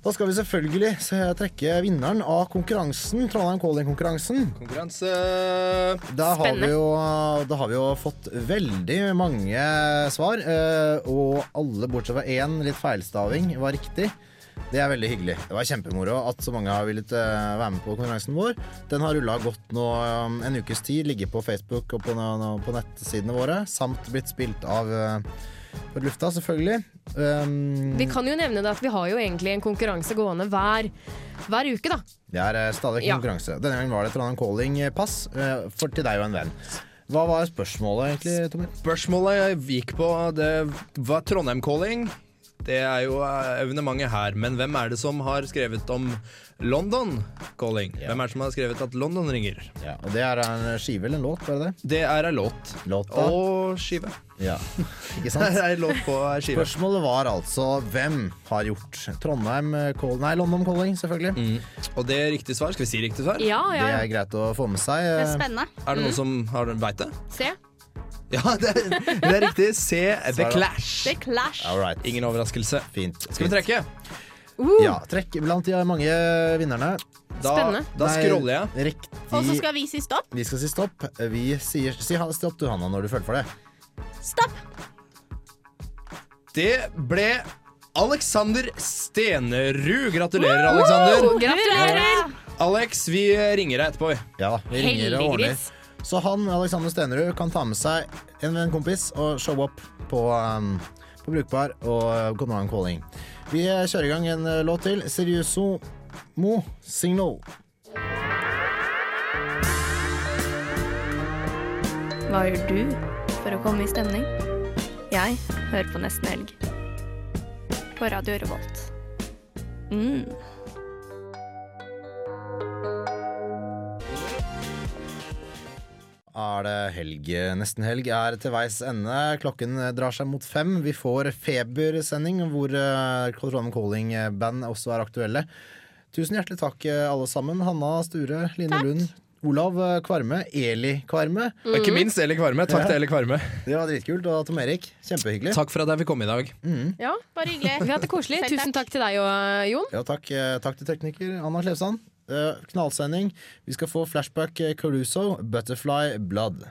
Da skal vi selvfølgelig trekke vinneren av konkurransen, Trondheim Calling-konkurransen. Konkurranse Da har, vi jo, da har vi jo fått veldig mange svar, eh, og alle bortsett fra én litt feilstaving var riktig. Det er veldig hyggelig. Det var kjempemoro at så mange har villet eh, være med på konkurransen vår. Den har rulla godt nå um, en ukes tid, ligger på Facebook og på, på nettsidene våre, samt blitt spilt av eh, på lufta, selvfølgelig. Um, Vi kan jo nevne det at vi har jo egentlig en konkurranse gående hver, hver uke, da. Det er eh, stadig Ja. konkurranse. Denne gangen var det Trondheim Calling-pass for til deg og en venn. Hva var spørsmålet egentlig, Tommy? Spørsmålet gikk på det var Trondheim Calling. Det er jo eh, evenementet her, men hvem er det som har skrevet om London Calling? Hvem er det som har skrevet at London ringer? Ja, og Det er en skive eller en låt, bare det? Det er en låt. Låta. Og skive. Ja, ikke sant? Det er en låt på ei skive. Spørsmålet var altså hvem har gjort Trondheim eh, Call Nei, London Calling, selvfølgelig. Og det er riktig svar. Skal vi si riktig svar? Ja, ja, Det er greit å få med seg. Det er eh, spennende. Er det Mm. noen som har veit det? Se. Ja, det er, det er riktig. Se The Clash. The Clash. All right. Ingen overraskelse. Fint. Skal vi trekke? Ja, trekk blant de mange vinnerne. Da- Spennende. da scroller jeg. Riktig. Og så skal vi si stopp. Vi skal si stopp. Vi sier Si stopp du, Hanna, når du føler for det. Stopp! Det ble Alexander Stenerud. Gratulerer, Alexander. Gratulerer! Alex, vi ringer deg etterpå. Ja, vi ringer og ordner. Så han, Alexander Stenerud, kan ta med seg en venn kompis og show up på, um, på Brukbar og Conan Calling. Vi kjører i gang en uh, låt til. Serioso Mo Signal. Hva gjør du for å komme i stemning? Jeg hører på Nesten Helg. På Radio Revolt. Mm. Er det helg? Nesten helg er til veis ende. Klokken drar seg mot fem. Vi får Feber-sending, hvor uh, Trondheim Calling-band også er aktuelle. Tusen hjertelig takk, eh, alle sammen. Hanna Sture, Line Lund, Olav eh, Kvarme, Eli Kvarme. Mm. ikke minst Eli Kvarme. Takk til Eli Kvarme. Det var dritkult. Og Tom Erik, kjempehyggelig. Takk for at jeg fikk komme i dag. Ja, bare hyggelig. Vi har hatt det koselig. Tusen takk til deg og Jon. Ja, takk, eh, takk til tekniker Anna Klevsand. Eh, knallsending. Vi skal få flashback eh, Caruso, Butterfly Blood.